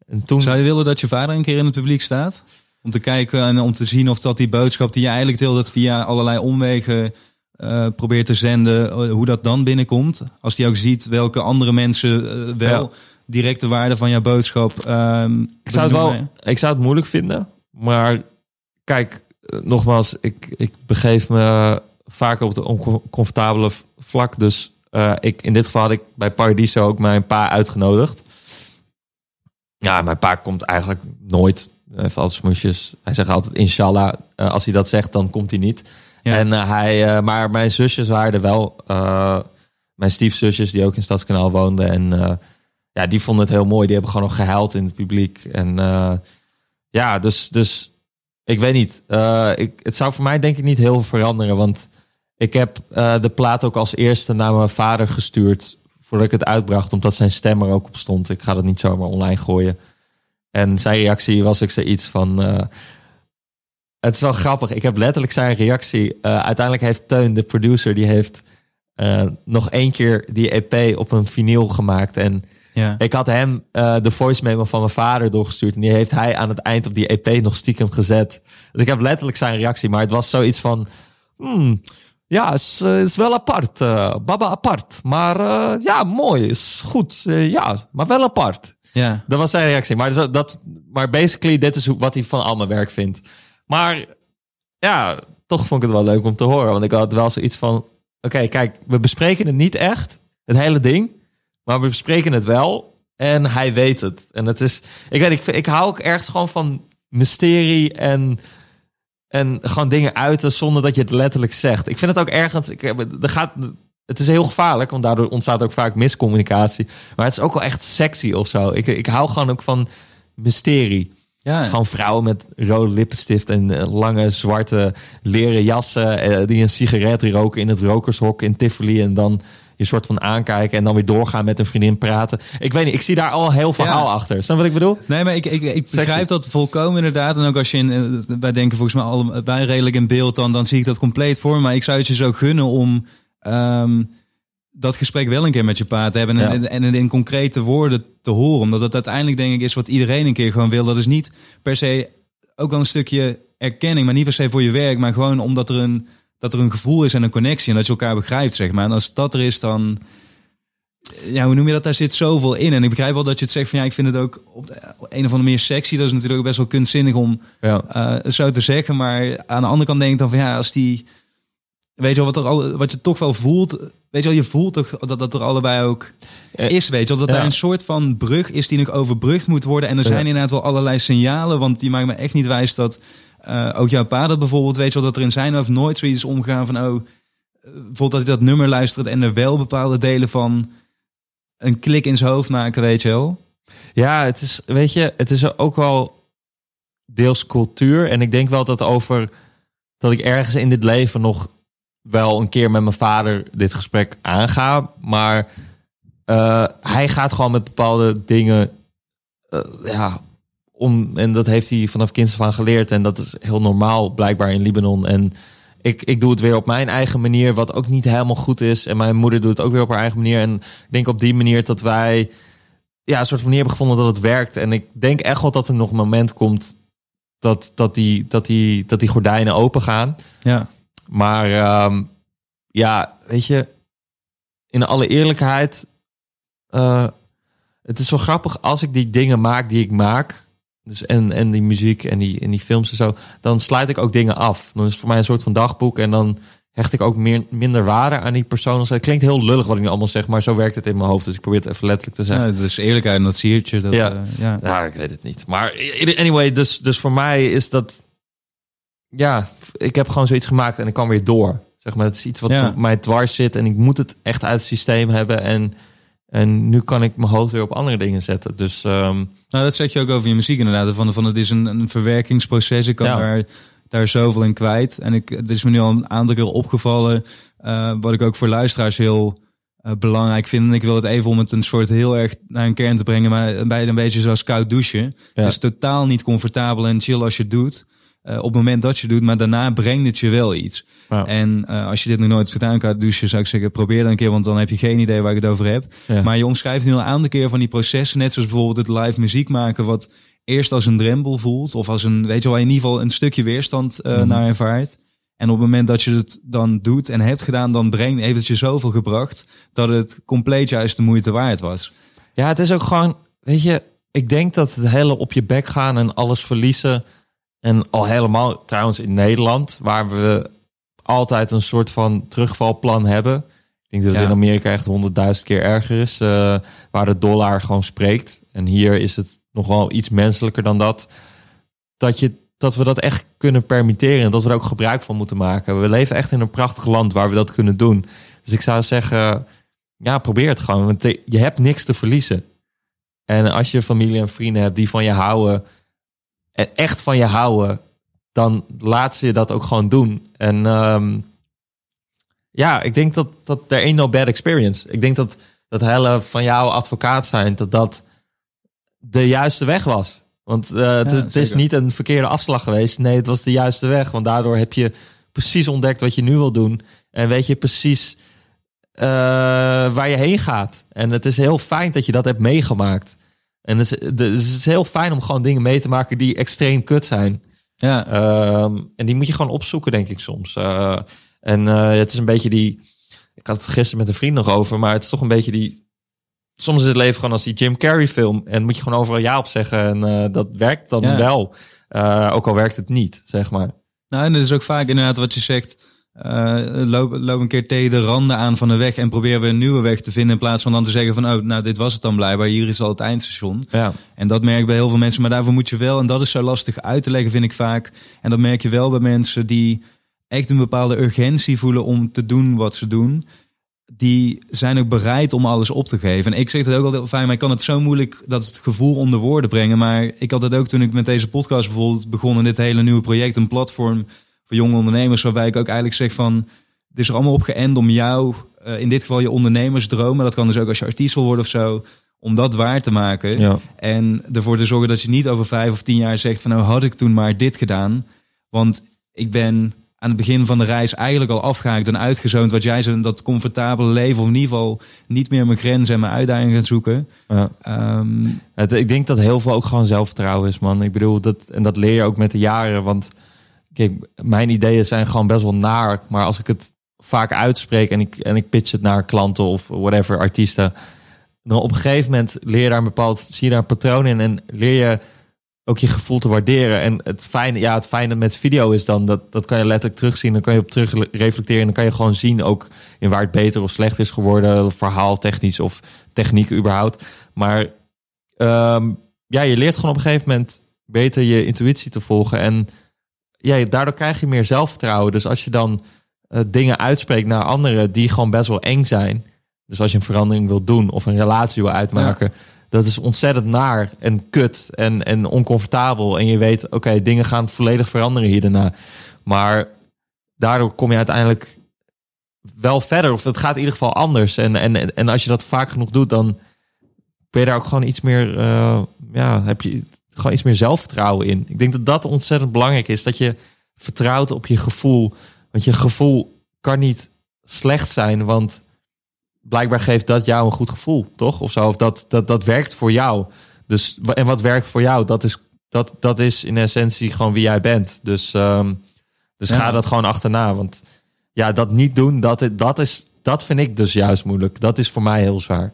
En toen... Zou je willen dat je vader een keer in het publiek staat? Om te kijken en om te zien of dat die boodschap die je eigenlijk deelde dat via allerlei omwegen eh, probeert te zenden, hoe dat dan binnenkomt. Als die ook ziet welke andere mensen wel Ja. directe waarde van jouw boodschap. ehm, Ik zou, het wel, benoemen. ik zou het moeilijk vinden. Maar kijk, eh, nogmaals, ik, ik begeef me vaker op het oncomfortabele vlak. Dus eh, ik, in dit geval had ik bij Paradiso ook mijn pa uitgenodigd. Ja, mijn pa komt eigenlijk nooit. Hij heeft altijd smoesjes. Hij zegt altijd inshallah. Eh, als hij dat zegt, dan komt hij niet. Ja. En, eh, hij, eh, maar mijn zusjes waren er wel. eh, mijn stiefzusjes die ook in Stadskanaal woonden. En eh, ja, die vonden het heel mooi. Die hebben gewoon nog gehuild in het publiek. En eh, ja, dus, dus ik weet niet. Eh, ik, het zou voor mij denk ik niet heel veel veranderen. Want ik heb eh, de plaat ook als eerste naar mijn vader gestuurd. Voordat ik het uitbracht. Omdat zijn stem er ook op stond. Ik ga dat niet zomaar online gooien. En zijn reactie was ook zoiets van... eh, het is wel grappig. Ik heb letterlijk zijn reactie. uiteindelijk heeft Teun, de producer, die heeft nog één keer die EP op een vinyl gemaakt. En Ja. ik had hem eh, de voice memo van mijn vader doorgestuurd. En die heeft hij aan het eind op die EP nog stiekem gezet. Dus ik heb letterlijk zijn reactie. Maar het was zoiets van... Hmm, ja, is, eh, is wel apart. eh, baba apart. Maar ja, mooi. Is goed. Ja, maar wel apart. ja. Dat was zijn reactie. Maar, zo- dat, maar basically, dit is wat hij van al mijn werk vindt. Maar ja, toch vond ik het wel leuk om te horen. Want ik had wel zoiets van... Oké, kijk, we bespreken het niet echt. Het hele ding. Maar we bespreken het wel. En hij weet het. En het is... Ik weet, ik, ik hou ook ergens gewoon van mysterie en... En gewoon dingen uiten zonder dat je het letterlijk zegt. Ik vind het ook ergens. Ik, heb- er gaat, het is heel gevaarlijk, want daardoor ontstaat ook vaak miscommunicatie. Maar het is ook wel echt sexy of zo. Ik, ik hou gewoon ook van mysterie. ja. Gewoon vrouwen met rode lippenstift en eh, lange zwarte leren jassen. eh, die een sigaret roken in het rokershok in Tivoli. En dan je soort van aankijken en dan weer doorgaan met een vriendin praten. Ik weet niet, ik zie daar al heel verhaal Ja. achter. Snap wat ik bedoel? Nee, maar ik, ik, ik Sexy. begrijp dat volkomen inderdaad. En ook als je in, eh, wij denken volgens mij allebei redelijk in beeld, dan, dan zie ik dat compleet voor. Maar ik zou het je zo gunnen om ehm, dat gesprek wel een keer met je pa te hebben. En, Ja. en, in concrete woorden te horen. Omdat het uiteindelijk denk ik is wat iedereen een keer gewoon wil. Dat is niet per se ook wel een stukje erkenning, maar niet per se voor je werk. Maar gewoon omdat er een, dat er een gevoel is en een connectie. En dat je elkaar begrijpt, zeg maar. En als dat er is, dan ja, hoe noem je dat? Daar zit zoveel in. En ik begrijp wel dat je het zegt van ja, ik vind het ook op de een of andere manier sexy. Dat is natuurlijk ook best wel kunstzinnig om Ja. eh, zo te zeggen. Maar aan de andere kant denk ik dan van ja, als die. Weet je wel, wat, er al, wat je toch wel voelt. Weet je wel, je voelt toch dat dat er allebei ook Eh, is. Weet je wel, dat ja. er een soort van brug is die nog overbrugd moet worden. En er zijn Ja. inderdaad wel allerlei signalen. Want die maakt me echt niet wijs dat eh, ook jouw dat bijvoorbeeld, weet je wel, dat er in zijn hoofd nooit zoiets is omgegaan van oh, eh, bijvoorbeeld dat hij dat nummer luistert en er wel bepaalde delen van een klik in zijn hoofd maken, weet je wel. Ja, het is, weet je, het is ook wel deels cultuur. En ik denk wel dat over dat ik ergens in dit leven nog wel een keer met mijn vader dit gesprek aanga. Maar eh, hij gaat gewoon met bepaalde dingen. ja, om, en dat heeft hij vanaf kinds af aan geleerd. En dat is heel normaal blijkbaar in Libanon. En ik, ik doe het weer op mijn eigen manier, wat ook niet helemaal goed is. En mijn moeder doet het ook weer op haar eigen manier. En ik denk op die manier dat wij ja, een soort van manier hebben gevonden dat het werkt. En ik denk echt wel dat er nog een moment komt dat, dat, die, dat, die, dat die gordijnen open gaan. Ja. Maar ehm, ja, weet je, in alle eerlijkheid, eh, het is zo grappig als ik die dingen maak die ik maak. Dus en, en die muziek en die, en die films en zo, dan sluit ik ook dingen af. Dan is het voor mij een soort van dagboek en dan hecht ik ook meer, minder waarde aan die persoon. Het klinkt heel lullig wat ik nu allemaal zeg, maar zo werkt het in mijn hoofd. Dus ik probeer het even letterlijk te zeggen. ja, is eerlijkheid en dat siertje. Dat, Ja. ja. ja. Ja, ik weet het niet. Maar anyway, dus, dus voor mij is dat... Ja, ik heb gewoon zoiets gemaakt en ik kan weer door. Zeg maar, het is iets wat Ja. mij dwars zit en ik moet het echt uit het systeem hebben. En, en nu kan ik mijn hoofd weer op andere dingen zetten. Dus ehm, Nou, dat zeg je ook over je muziek inderdaad. Van, van het is een, een verwerkingsproces. Ik kan Ja. daar, daar zoveel in kwijt. En ik, het is me nu al een aantal keer opgevallen. eh, wat ik ook voor luisteraars heel eh, belangrijk vind. En ik wil het even om het een soort heel erg naar een kern te brengen. Maar bij een beetje zoals koud douchen. Ja. Het is totaal niet comfortabel en chill als je het doet. Eh, op het moment dat je het doet. Maar daarna brengt het je wel iets. En eh, als je dit nog nooit hebt gedaan, koud douchen, zou ik zeggen, probeer dan een keer. Want dan heb je geen idee waar ik het over heb. Ja. Maar je omschrijft nu al een aantal keer van die processen. Net zoals bijvoorbeeld het live muziek maken. Wat eerst als een drempel voelt. Of als een, weet je wel, in ieder geval een stukje weerstand eh, Mhm. naar ervaart. En op het moment dat je het dan doet en hebt gedaan, dan brengt, heeft het je zoveel gebracht dat het compleet juist de moeite waard was. Ja, het is ook gewoon, weet je, ik denk dat het hele op je bek gaan en alles verliezen. En al helemaal trouwens in Nederland, waar we altijd een soort van terugvalplan hebben. Ik denk dat het Ja. in Amerika echt honderdduizend keer erger is, eh, waar de dollar gewoon spreekt. En hier is het nog wel iets menselijker dan dat. Dat, je, dat we dat echt kunnen permitteren en dat we er ook gebruik van moeten maken. We leven echt in een prachtig land waar we dat kunnen doen. Dus ik zou zeggen, ja, probeer het gewoon. Want je hebt niks te verliezen. En als je familie en vrienden hebt die van je houden, en echt van je houden, dan laat ze je dat ook gewoon doen. En ehm, ja, ik denk dat dat er ain't no bad experience. Ik denk dat dat hele van jou advocaat zijn, dat dat de juiste weg was. Want eh, het, het is niet een verkeerde afslag geweest. Nee, het was de juiste weg. Want daardoor heb je precies ontdekt wat je nu wil doen. En weet je precies eh, waar je heen gaat. En het is heel fijn dat je dat hebt meegemaakt. En het is, de- het is heel fijn om gewoon dingen mee te maken die extreem kut zijn. Ja, Ehm, en die moet je gewoon opzoeken, denk ik soms. Eh, en eh, het is een beetje die. Ik had het gisteren met een vriend nog over, maar het is toch een beetje die. Soms is het leven gewoon als die Jim Carrey film. En moet je gewoon overal ja op zeggen. En eh, dat werkt dan Ja. wel. Ook al werkt het niet, zeg maar. nou en dat is ook vaak inderdaad wat je zegt. Eh, loop, loop een keer tegen de randen aan van de weg en probeer weer een nieuwe weg te vinden. In plaats van dan te zeggen van, oh, nou, dit was het dan blijkbaar. Hier is al het eindstation. Ja. En dat merk ik bij heel veel mensen. Maar daarvoor moet je wel, en dat is zo lastig uit te leggen, vind ik vaak. En dat merk je wel bij mensen die echt een bepaalde urgentie voelen om te doen wat ze doen. Die zijn ook bereid om alles op te geven. En ik zeg het ook altijd fijn, maar ik kan het zo moeilijk dat het gevoel onder woorden brengen. Maar ik had het ook toen ik met deze podcast bijvoorbeeld begon in dit hele nieuwe project, een platform voor jonge ondernemers, waarbij ik ook eigenlijk zeg van, het is er allemaal op geënt om jou, eh, in dit geval je ondernemersdromen, dat kan dus ook als je artiest wil worden of zo, om dat waar te maken. Ja. En ervoor te zorgen dat je niet over vijf of tien jaar zegt van nou had ik toen maar dit gedaan. Want ik ben aan het begin van de reis eigenlijk al afgehaakt en uitgezoond wat jij zei, dat comfortabele leven of in ieder geval niet meer mijn grenzen en mijn uitdagingen gaan zoeken. Ja. Ehm, Het, ik denk dat heel veel ook gewoon zelfvertrouwen is, man. Ik bedoel, dat, en dat leer je ook met de jaren. Want kijk, mijn ideeën zijn gewoon best wel naar. Maar als ik het vaak uitspreek en ik, en ik pitch het naar klanten of whatever, artiesten. Dan op een gegeven moment leer je daar een bepaald, zie je daar een patroon in en leer je ook je gevoel te waarderen. En het fijne, ja, het fijne met video is dan dat, dat kan je letterlijk terugzien. Dan kan je op terug reflecteren en dan kan je gewoon zien ook in waar het beter of slecht is geworden. Verhaal, technisch of techniek überhaupt. Maar ehm, ja, je leert gewoon op een gegeven moment beter je intuïtie te volgen. En ja, daardoor krijg je meer zelfvertrouwen. Dus als je dan eh, dingen uitspreekt naar anderen die gewoon best wel eng zijn. Dus als je een verandering wil doen of een relatie wil uitmaken. Dat is ontzettend naar en kut en, en oncomfortabel. En je weet, oké, dingen gaan volledig veranderen hier daarna. Maar daardoor kom je uiteindelijk wel verder. Of het gaat in ieder geval anders. En, en, en als je dat vaak genoeg doet, dan ben je daar ook gewoon iets meer, eh, ja, heb je gewoon iets meer zelfvertrouwen in. Ik denk dat dat ontzettend belangrijk is. Dat je vertrouwt op je gevoel. Want je gevoel kan niet slecht zijn, want blijkbaar geeft dat jou een goed gevoel, toch? Of zo, of dat, dat, dat werkt voor jou. Dus, en wat werkt voor jou, dat is, dat, dat is in essentie gewoon wie jij bent. Dus, ehm, dus Ja. ga dat gewoon achterna. Want ja, dat niet doen, dat, dat, is, dat vind ik dus juist moeilijk. Dat is voor mij heel zwaar.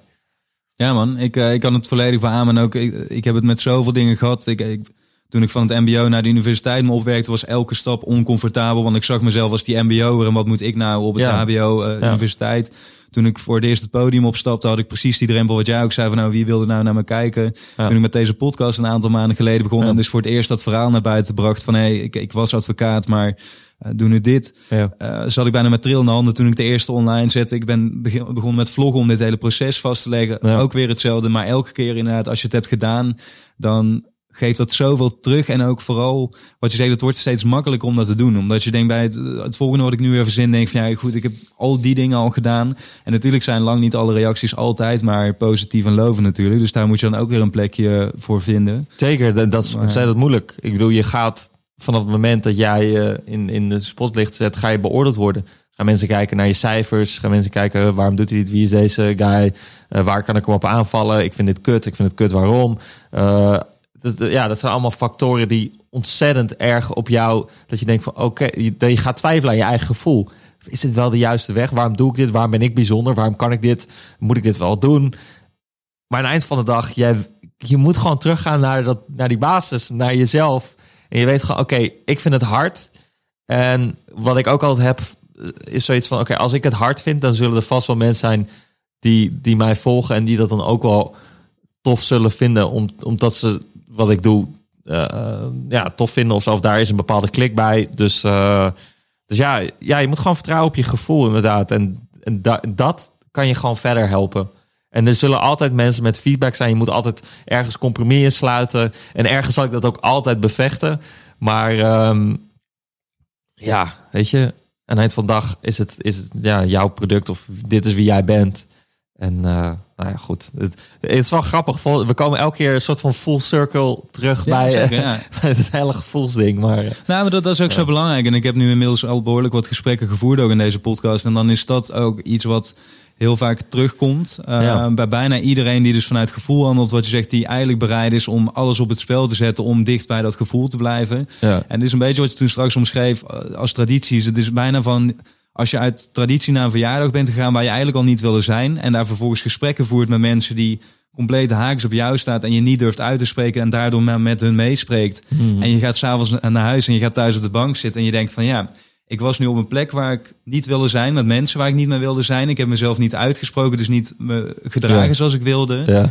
Ja man, ik, eh, ik kan het volledig beamen. En ook, ik, ik heb het met zoveel dingen gehad. Ik, ik, toen ik van het mbo naar de universiteit me opwerkte, was elke stap oncomfortabel. Want ik zag mezelf als die mbo'er en wat moet ik nou op het Ja. hbo, eh, Ja. universiteit. Toen ik voor het eerst het podium opstapte, had ik precies die drempel wat jij ook zei van nou, wie wilde nou naar me kijken. Ja. Toen ik met deze podcast een aantal maanden geleden begon en dus voor het eerst dat verhaal naar buiten bracht van hé, hey, ik, ik was advocaat, maar eh, doe nu dit. Ja. Eh, zat ik bijna met trillende handen toen ik de eerste online zette. Ik ben begin, begonnen met vloggen om dit hele proces vast te leggen. Ja. Ook weer hetzelfde, maar elke keer inderdaad, als je het hebt gedaan, dan geeft dat zoveel terug. En ook vooral, wat je zegt, het wordt steeds makkelijker om dat te doen. Omdat je denkt bij het, het volgende wat ik nu weer verzin, denk van ja, goed, ik heb al die dingen al gedaan. En natuurlijk zijn lang niet alle reacties altijd maar positief en lovend natuurlijk. Dus daar moet je dan ook weer een plekje voor vinden. Zeker, dat- dat is ontzettend moeilijk. Ik bedoel, je gaat vanaf het moment dat jij je in, in de spotlicht zet, ga je beoordeeld worden. Gaan mensen kijken naar je cijfers? Gaan mensen kijken eh, waarom doet hij dit? Wie is deze guy? Eh, waar kan ik hem op aanvallen? Ik vind dit kut. Ik vind het kut. Waarom? Eh, dat, dat- ja, dat zijn allemaal factoren die ontzettend erg op jou. Dat je denkt van oké, je, je gaat twijfelen aan je eigen gevoel. Is dit wel de juiste weg? Waarom doe ik dit? Waarom ben ik bijzonder? Waarom kan ik dit? Moet ik dit wel doen? Maar aan het eind van de dag, jij, je moet gewoon teruggaan naar, dat, naar die basis, naar jezelf. En je weet gewoon, oké, ik vind het hard. En wat ik ook altijd heb, is zoiets van: oké, als ik het hard vind, dan zullen er vast wel mensen zijn die, die mij volgen en die dat dan ook wel tof zullen vinden, om, omdat ze wat ik doe uh, ja, tof vinden of zo. Of daar is een bepaalde klik bij. Dus, uh, dus ja, ja, je moet gewoon vertrouwen op je gevoel inderdaad. En, en da dat kan je gewoon verder helpen. En er zullen altijd mensen met feedback zijn. Je moet altijd ergens compromissen sluiten. En ergens zal ik dat ook altijd bevechten. Maar um, ja, weet je, aan het eind van de dag is het, is het ja, jouw product of dit is wie jij bent. En uh, nou ja, goed. Het, het, is wel grappig. We komen elke keer een soort van full circle terug bij, zeker, ja. het hele gevoelsding. Maar, nou, maar dat, dat is ook zo belangrijk. En ik heb nu inmiddels al behoorlijk wat gesprekken gevoerd ook in deze podcast. En dan is dat ook iets wat heel vaak terugkomt. Uh, Bij bijna iedereen die dus vanuit gevoel handelt, wat je zegt, die eigenlijk bereid is om alles op het spel te zetten om dicht bij dat gevoel te blijven. En dit is een beetje wat je toen straks omschreef als traditie. Het is bijna van als je uit traditie naar een verjaardag bent gegaan waar je eigenlijk al niet wilde zijn. En daar vervolgens gesprekken voert met mensen die compleet haaks op jou staat en je niet durft uit te spreken en daardoor met hun meespreekt. Hmm. En je gaat s'avonds naar huis en je gaat thuis op de bank zitten en je denkt van ja, ik was nu op een plek waar ik niet wilde zijn, met mensen waar ik niet meer wilde zijn. Ik heb mezelf niet uitgesproken, dus niet me gedragen zoals ik wilde. Ja.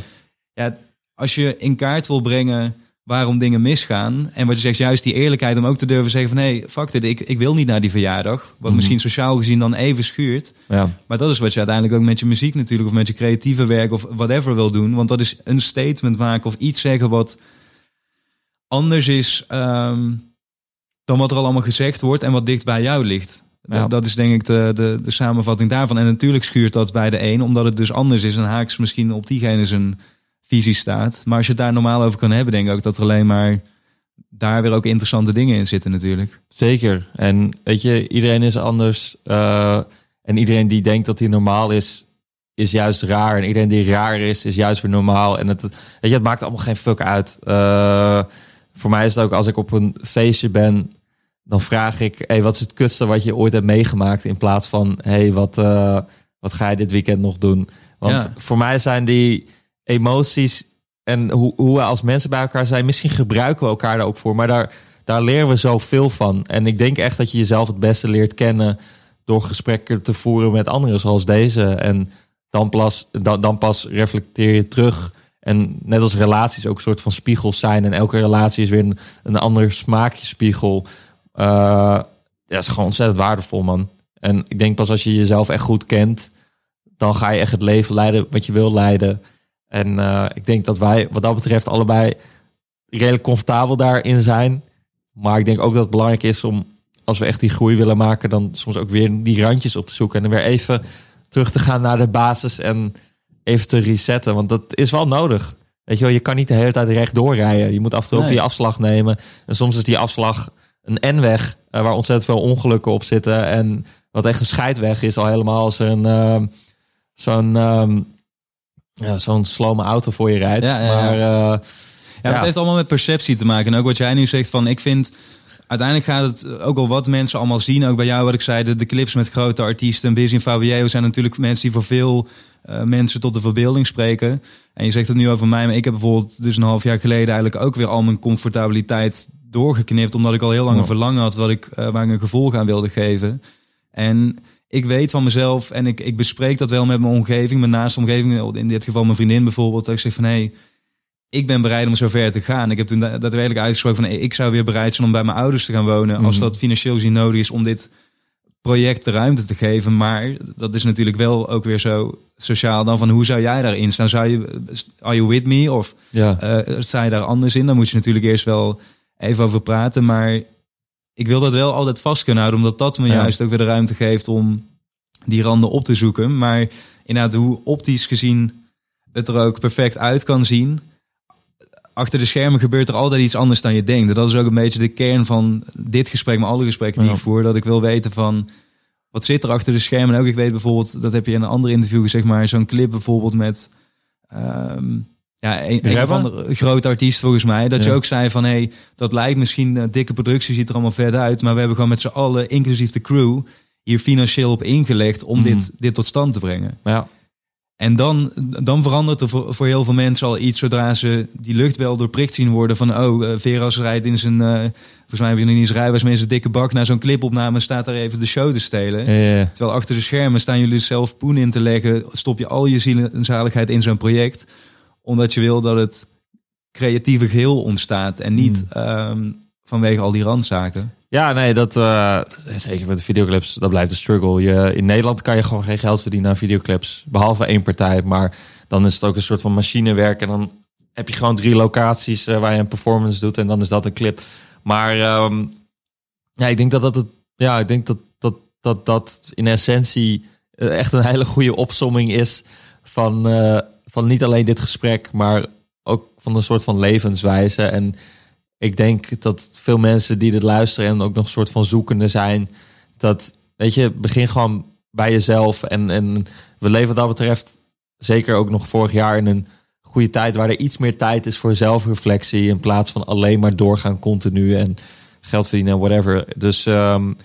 ja, als je in kaart wil brengen waarom dingen misgaan. En wat je zegt, juist die eerlijkheid om ook te durven zeggen van... hé, hey, fuck dit, ik, ik wil niet naar die verjaardag. Wat mhm. misschien sociaal gezien dan even schuurt. Ja. Maar dat is wat je uiteindelijk ook met je muziek natuurlijk... of met je creatieve werk of whatever wil doen. Want dat is een statement maken of iets zeggen wat anders is... Ehm, dan wat er al allemaal gezegd wordt en wat dicht bij jou ligt. Ja. Dat is denk ik de, de, de samenvatting daarvan. En natuurlijk schuurt dat bij de een, omdat het dus anders is. En haaks misschien op diegene zijn visie staat. Maar als je het daar normaal over kan hebben, denk ik ook dat er alleen maar daar weer ook interessante dingen in zitten natuurlijk. Zeker. En weet je, iedereen is anders. Uh, en iedereen die denkt dat hij normaal is, is juist raar. En iedereen die raar is, is juist weer normaal. En het, weet je, het maakt allemaal geen fuck uit. Uh, voor mij is het ook als ik op een feestje ben, dan vraag ik, hey, wat is het kutste wat je ooit hebt meegemaakt? In plaats van, hey, wat, uh, wat ga je dit weekend nog doen? Want voor mij zijn die emoties en hoe, hoe we als mensen bij elkaar zijn, misschien gebruiken we elkaar daar ook voor, maar daar, daar leren we zoveel van. En ik denk echt dat je jezelf het beste leert kennen door gesprekken te voeren met anderen zoals deze. En dan pas, dan, dan pas reflecteer je terug. En net als relaties ook een soort van spiegels zijn. En elke relatie is weer een, een ander smaakje spiegel. Uh, ja, is gewoon ontzettend waardevol, man. En ik denk pas als je jezelf echt goed kent, dan ga je echt het leven leiden wat je wil leiden. En uh, ik denk dat wij wat dat betreft allebei redelijk comfortabel daarin zijn. Maar ik denk ook dat het belangrijk is om, als we echt die groei willen maken, dan soms ook weer die randjes op te zoeken. En dan weer even terug te gaan naar de basis en even te resetten. Want dat is wel nodig. Weet je wel, je kan niet de hele tijd recht doorrijden. Je moet af en toe ook die afslag nemen. En soms is die afslag een N-weg uh, waar ontzettend veel ongelukken op zitten. En wat echt een scheidweg is al helemaal als er een uh, zo'n um, ja, zo'n slome auto voor je rijdt. Ja, ja, maar, uh, ja, het heeft allemaal met perceptie te maken. En ook wat jij nu zegt van, ik vind uiteindelijk gaat het ook al wat mensen allemaal zien. Ook bij jou, wat ik zei, de, de clips met grote artiesten. Busy en Fabio zijn natuurlijk mensen die voor veel uh, mensen tot de verbeelding spreken. En je zegt het nu over mij, maar ik heb bijvoorbeeld dus een half jaar geleden eigenlijk ook weer al mijn comfortabiliteit doorgeknipt. Omdat ik al heel lang een verlangen had wat ik, uh, waar ik een gevolg aan wilde geven. En ik weet van mezelf en ik, ik bespreek dat wel met mijn omgeving, mijn naaste omgeving, in dit geval mijn vriendin bijvoorbeeld. Dat ik zeg van hé, hey, ik ben bereid om zo ver te gaan. Ik heb toen daadwerkelijk uitgesproken van hey, ik zou weer bereid zijn om bij mijn ouders te gaan wonen. Als mhm. dat financieel gezien nodig is om dit project de ruimte te geven. Maar dat is natuurlijk wel ook weer zo sociaal dan van hoe zou jij daarin staan? Zou je, are you with me? Of ja. uh, sta je daar anders in? Dan moet je natuurlijk eerst wel even over praten. Maar ik wil dat wel altijd vast kunnen houden, omdat dat me juist ook weer de ruimte geeft om die randen op te zoeken. Maar inderdaad, hoe optisch gezien het er ook perfect uit kan zien. Achter de schermen gebeurt er altijd iets anders dan je denkt. En dat is ook een beetje de kern van dit gesprek, maar alle gesprekken die ik voer. Dat ik wil weten van wat zit er achter de schermen. En ook ik weet bijvoorbeeld, dat heb je in een ander interview gezegd, maar zo'n clip bijvoorbeeld met. Um, ja, een, een van de grote artiesten volgens mij. Dat je ook zei van, hé, hey, dat lijkt misschien een dikke productie, ziet er allemaal vet uit. Maar we hebben gewoon met z'n allen, inclusief de crew, hier financieel op ingelegd om dit, dit tot stand te brengen. Ja. En dan, dan verandert er voor, voor heel veel mensen al iets zodra ze die lucht wel doorprikt zien worden van oh, uh, Veras rijdt in zijn, uh, volgens mij heb je nog niet eens rijbewijs, zijn dikke bak naar zo'n clipopname staat daar even de show te stelen. Ja, Terwijl achter de schermen staan jullie zelf poen in te leggen, stop je al je ziel en zaligheid in zo'n project, omdat je wil dat het creatieve geheel ontstaat en niet um, vanwege al die randzaken. Ja, nee, dat uh, zeker met de videoclips, dat blijft een struggle. Je, in Nederland kan je gewoon geen geld verdienen aan videoclips, behalve één partij. Maar dan is het ook een soort van machinewerk en dan heb je gewoon drie locaties uh, waar je een performance doet en dan is dat een clip. Maar um, ja, ik denk dat dat het, ja, ik denk dat dat dat, dat in essentie uh, echt een hele goede opsomming is van, van niet alleen dit gesprek, maar ook van een soort van levenswijze en ik denk dat veel mensen die dit luisteren en ook nog een soort van zoekende zijn, dat weet je, begin gewoon bij jezelf. En, en we leven dat betreft zeker ook nog vorig jaar in een goede tijd waar er iets meer tijd is voor zelfreflectie in plaats van alleen maar doorgaan continu en geld verdienen en whatever. Dus um,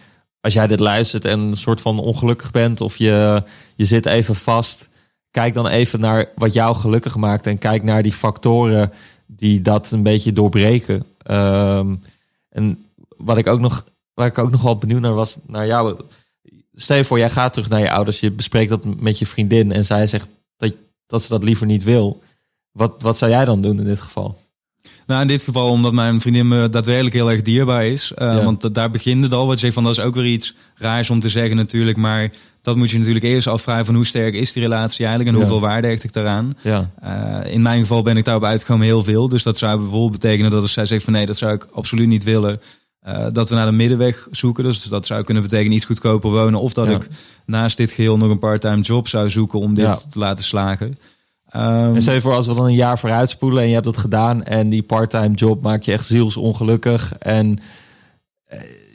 als jij dit luistert en een soort van ongelukkig bent of je, je zit even vast, kijk dan even naar wat jou gelukkig maakt en kijk naar die factoren die dat een beetje doorbreken. Um, en wat ik ook nog, waar ik ook nog wel benieuwd naar was, naar jou. Stel je voor, jij gaat terug naar je ouders, je bespreekt dat met je vriendin en zij zegt dat, dat ze dat liever niet wil. Wat, wat zou jij dan doen in dit geval? Nou, in dit geval omdat mijn vriendin me daadwerkelijk heel erg dierbaar is. Uh, ja. Want daar begint het al. Wat je zegt van dat is ook weer iets raars om te zeggen natuurlijk. Maar dat moet je natuurlijk eerst afvragen van hoe sterk is die relatie eigenlijk en ja. hoeveel waarde hecht ik daaraan. Ja. Uh, in mijn geval ben ik daarop uitgekomen heel veel. Dus dat zou bijvoorbeeld betekenen dat als zij zegt van nee, dat zou ik absoluut niet willen. Uh, dat we naar de middenweg zoeken. Dus dat zou kunnen betekenen iets goedkoper wonen. Of dat ja. ik naast dit geheel nog een parttime job zou zoeken om dit ja. te laten slagen. Um, en stel je voor als we dan een jaar vooruit spoelen en je hebt dat gedaan en die parttime job maakt je echt zielsongelukkig en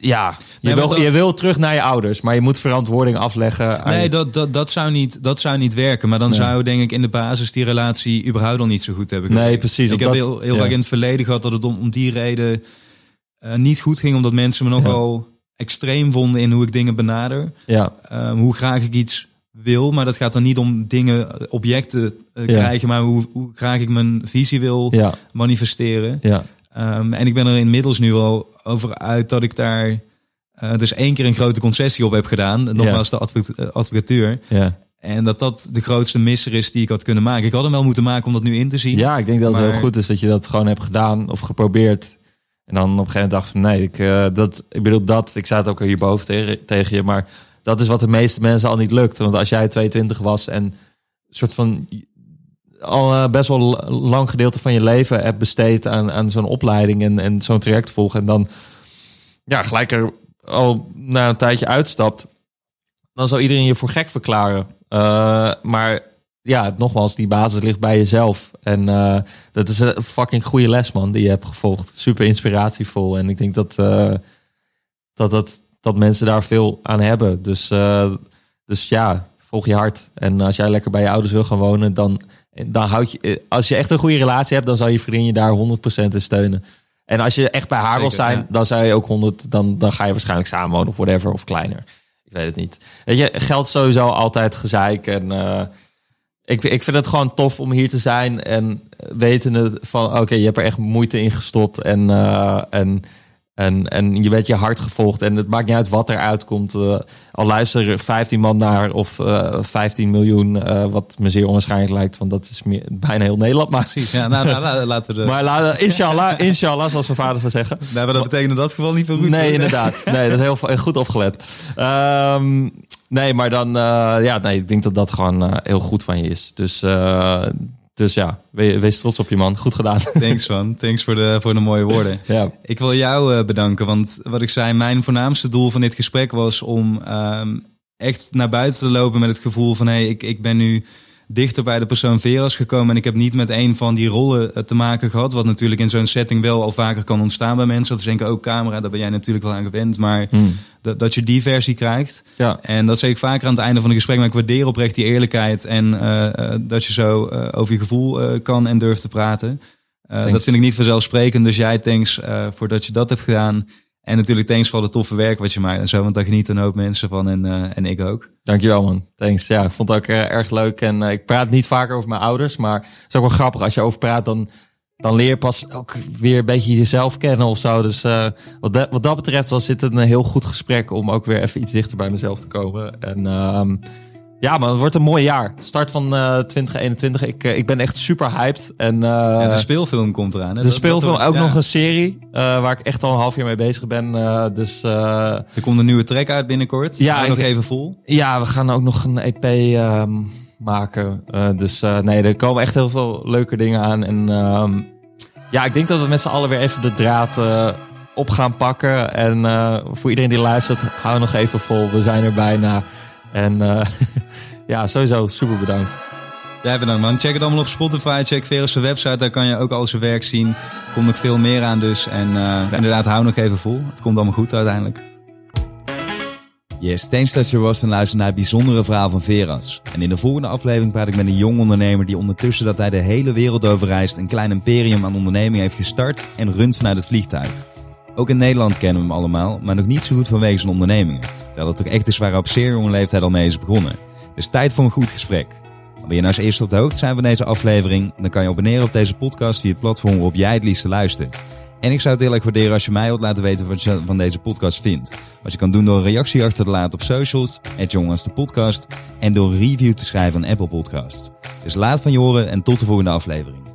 ja, je, nee, wil, dat, je wil terug naar je ouders, maar je moet verantwoording afleggen. Nee, je... dat, dat, dat, zou niet, dat zou niet werken. Maar dan nee. zou denk ik in de basis die relatie überhaupt al niet zo goed hebben. Nee, precies. Ik heb dat, heel, heel ja. vaak in het verleden gehad dat het om, om die reden uh, niet goed ging. Omdat mensen me nogal ja. extreem vonden in hoe ik dingen benader. Ja. Um, hoe graag ik iets wil. Maar dat gaat dan niet om dingen, objecten uh, ja. krijgen. Maar hoe, hoe graag ik mijn visie wil manifesteren. Ja. Um, en ik ben er inmiddels nu al over uit dat ik daar uh, dus één keer een grote concessie op heb gedaan. Nogmaals ja. de advoc advocatuur. Ja. En dat dat de grootste misser is die ik had kunnen maken. Ik had hem wel moeten maken om dat nu in te zien. Ja, ik denk dat maar... het heel goed is dat je dat gewoon hebt gedaan of geprobeerd. En dan op een gegeven moment dacht van nee, ik, uh, dat, ik bedoel dat, ik zei het ook hierboven tegen, tegen je, maar dat is wat de meeste mensen al niet lukt. Want als jij 22 was en soort van al uh, best wel lang gedeelte van je leven hebt besteed aan, aan zo'n opleiding en, en zo'n traject volgen. En dan ja, gelijk er al na een tijdje uitstapt, dan zou iedereen je voor gek verklaren. Uh, maar ja, nogmaals, die basis ligt bij jezelf. En uh, dat is een fucking goede les, man, die je hebt gevolgd. Super inspiratievol. En ik denk dat, dat, dat, dat mensen daar veel aan hebben. Dus, dus ja, volg je hart. En als jij lekker bij je ouders wil gaan wonen, dan dan houd je, als je echt een goede relatie hebt, dan zal je vriendin je daar 100% in steunen. En als je echt bij haar wil zijn, ja. dan zou je ook 100, dan, dan ga je waarschijnlijk samen wonen of whatever, of kleiner. Ik weet het niet. Weet je, geld sowieso altijd gezeik. En uh, ik, ik vind het gewoon tof om hier te zijn en wetende van, oké, okay, je hebt er echt moeite in gestopt en, uh, en en, en je werd je hart gevolgd. En het maakt niet uit wat er uitkomt. Uh, al luisteren 15 man naar of uh, 15 miljoen. Uh, wat me zeer onwaarschijnlijk lijkt. Want dat is meer, bijna heel Nederland. Maar, Precies. Ja, nou, nou, nou, laten we de... maar inshallah, inshallah, zoals mijn vader zou zeggen. Nee, maar dat betekent in dat geval niet veel goed. Nee, inderdaad. Nee, dat is heel, heel goed opgelet. Um, nee, maar dan... Ja, nee, ik denk dat dat gewoon heel goed van je is. Dus... Dus ja, wees, wees, trots op je man. Goed gedaan. Thanks man. Thanks voor de, voor de mooie woorden. Ja. Ik wil jou uh, bedanken, want wat ik zei, mijn voornaamste doel van dit gesprek was om um, echt naar buiten te lopen met het gevoel van hé, hey, ik, ik ben nu dichter bij de persoon Veras gekomen. En ik heb niet met een van die rollen eh, te maken gehad. Wat natuurlijk in zo'n setting wel al vaker kan ontstaan bij mensen. Dat is denk ik ook camera, daar ben jij natuurlijk wel aan gewend. Maar Hmm. dat, dat je die versie krijgt. Ja. En dat zeg ik vaker aan het einde van een gesprek. Maar ik waardeer oprecht die eerlijkheid. En eh, eh, dat je zo over je gevoel kan en durft te praten. Dat vind ik niet vanzelfsprekend. Dus jij, thanks eh, voor dat je dat hebt gedaan. En natuurlijk thanks voor het toffe werk wat je maakt. En zo, want daar genieten een hoop mensen van. En, eh, en ik ook. Dankjewel man. Thanks. Ja, ik vond het ook eh, erg leuk. En eh, ik praat niet vaker over mijn ouders. Maar het is ook wel grappig. Als je over praat, dan, dan leer je pas ook weer een beetje jezelf kennen of zo. Dus wat, dat, wat dat betreft was dit een heel goed gesprek om ook weer even iets dichter bij mezelf te komen. En ehm, ja, maar het wordt een mooi jaar. Start van eh 2021. Ik, eh, ik ben echt super hyped. En eh, Ja, de speelfilm komt eraan. Hè? de Dat- speelfilm dat- ook ja. nog een serie. waar ik echt al een half jaar mee bezig ben. Dus Er komt een nieuwe track uit binnenkort. Ja, ik- nog even vol. Ja, we gaan ook nog een EP ehm, maken. Dus nee, er komen echt heel veel leuke dingen aan. En ehm, ja, ik denk dat we met z'n allen weer even de draad op gaan pakken. En voor iedereen die luistert, hou nog even vol. We zijn er bijna. En eh, ja, sowieso super bedankt. Jij bedankt man. Check het allemaal op Spotify. Check Verus' website. Daar kan je ook al zijn werk zien. Er komt nog veel meer aan dus. En eh, inderdaad, hou nog even vol. Het komt allemaal goed uiteindelijk. Yes, thanks dat je was en luisterde naar het bijzondere verhaal van Veras. En in de volgende aflevering praat ik met een jong ondernemer die ondertussen dat hij de hele wereld over reist een klein imperium aan onderneming heeft gestart en runt vanuit het vliegtuig. Ook in Nederland kennen we hem allemaal, maar nog niet zo goed vanwege zijn ondernemingen. Terwijl het ook echt is waar op zeer jonge leeftijd al mee is begonnen. Dus tijd voor een goed gesprek. Wil je nou als eerste op de hoogte zijn van deze aflevering? Dan kan je abonneren op deze podcast via het platform waarop jij het liefste luistert. En ik zou het heel erg waarderen als je mij wilt laten weten wat je van deze podcast vindt. Wat je kan doen door een reactie achter te laten op socials, de podcast en door een review te schrijven aan Apple Podcast. Dus laat van je horen en tot de volgende aflevering.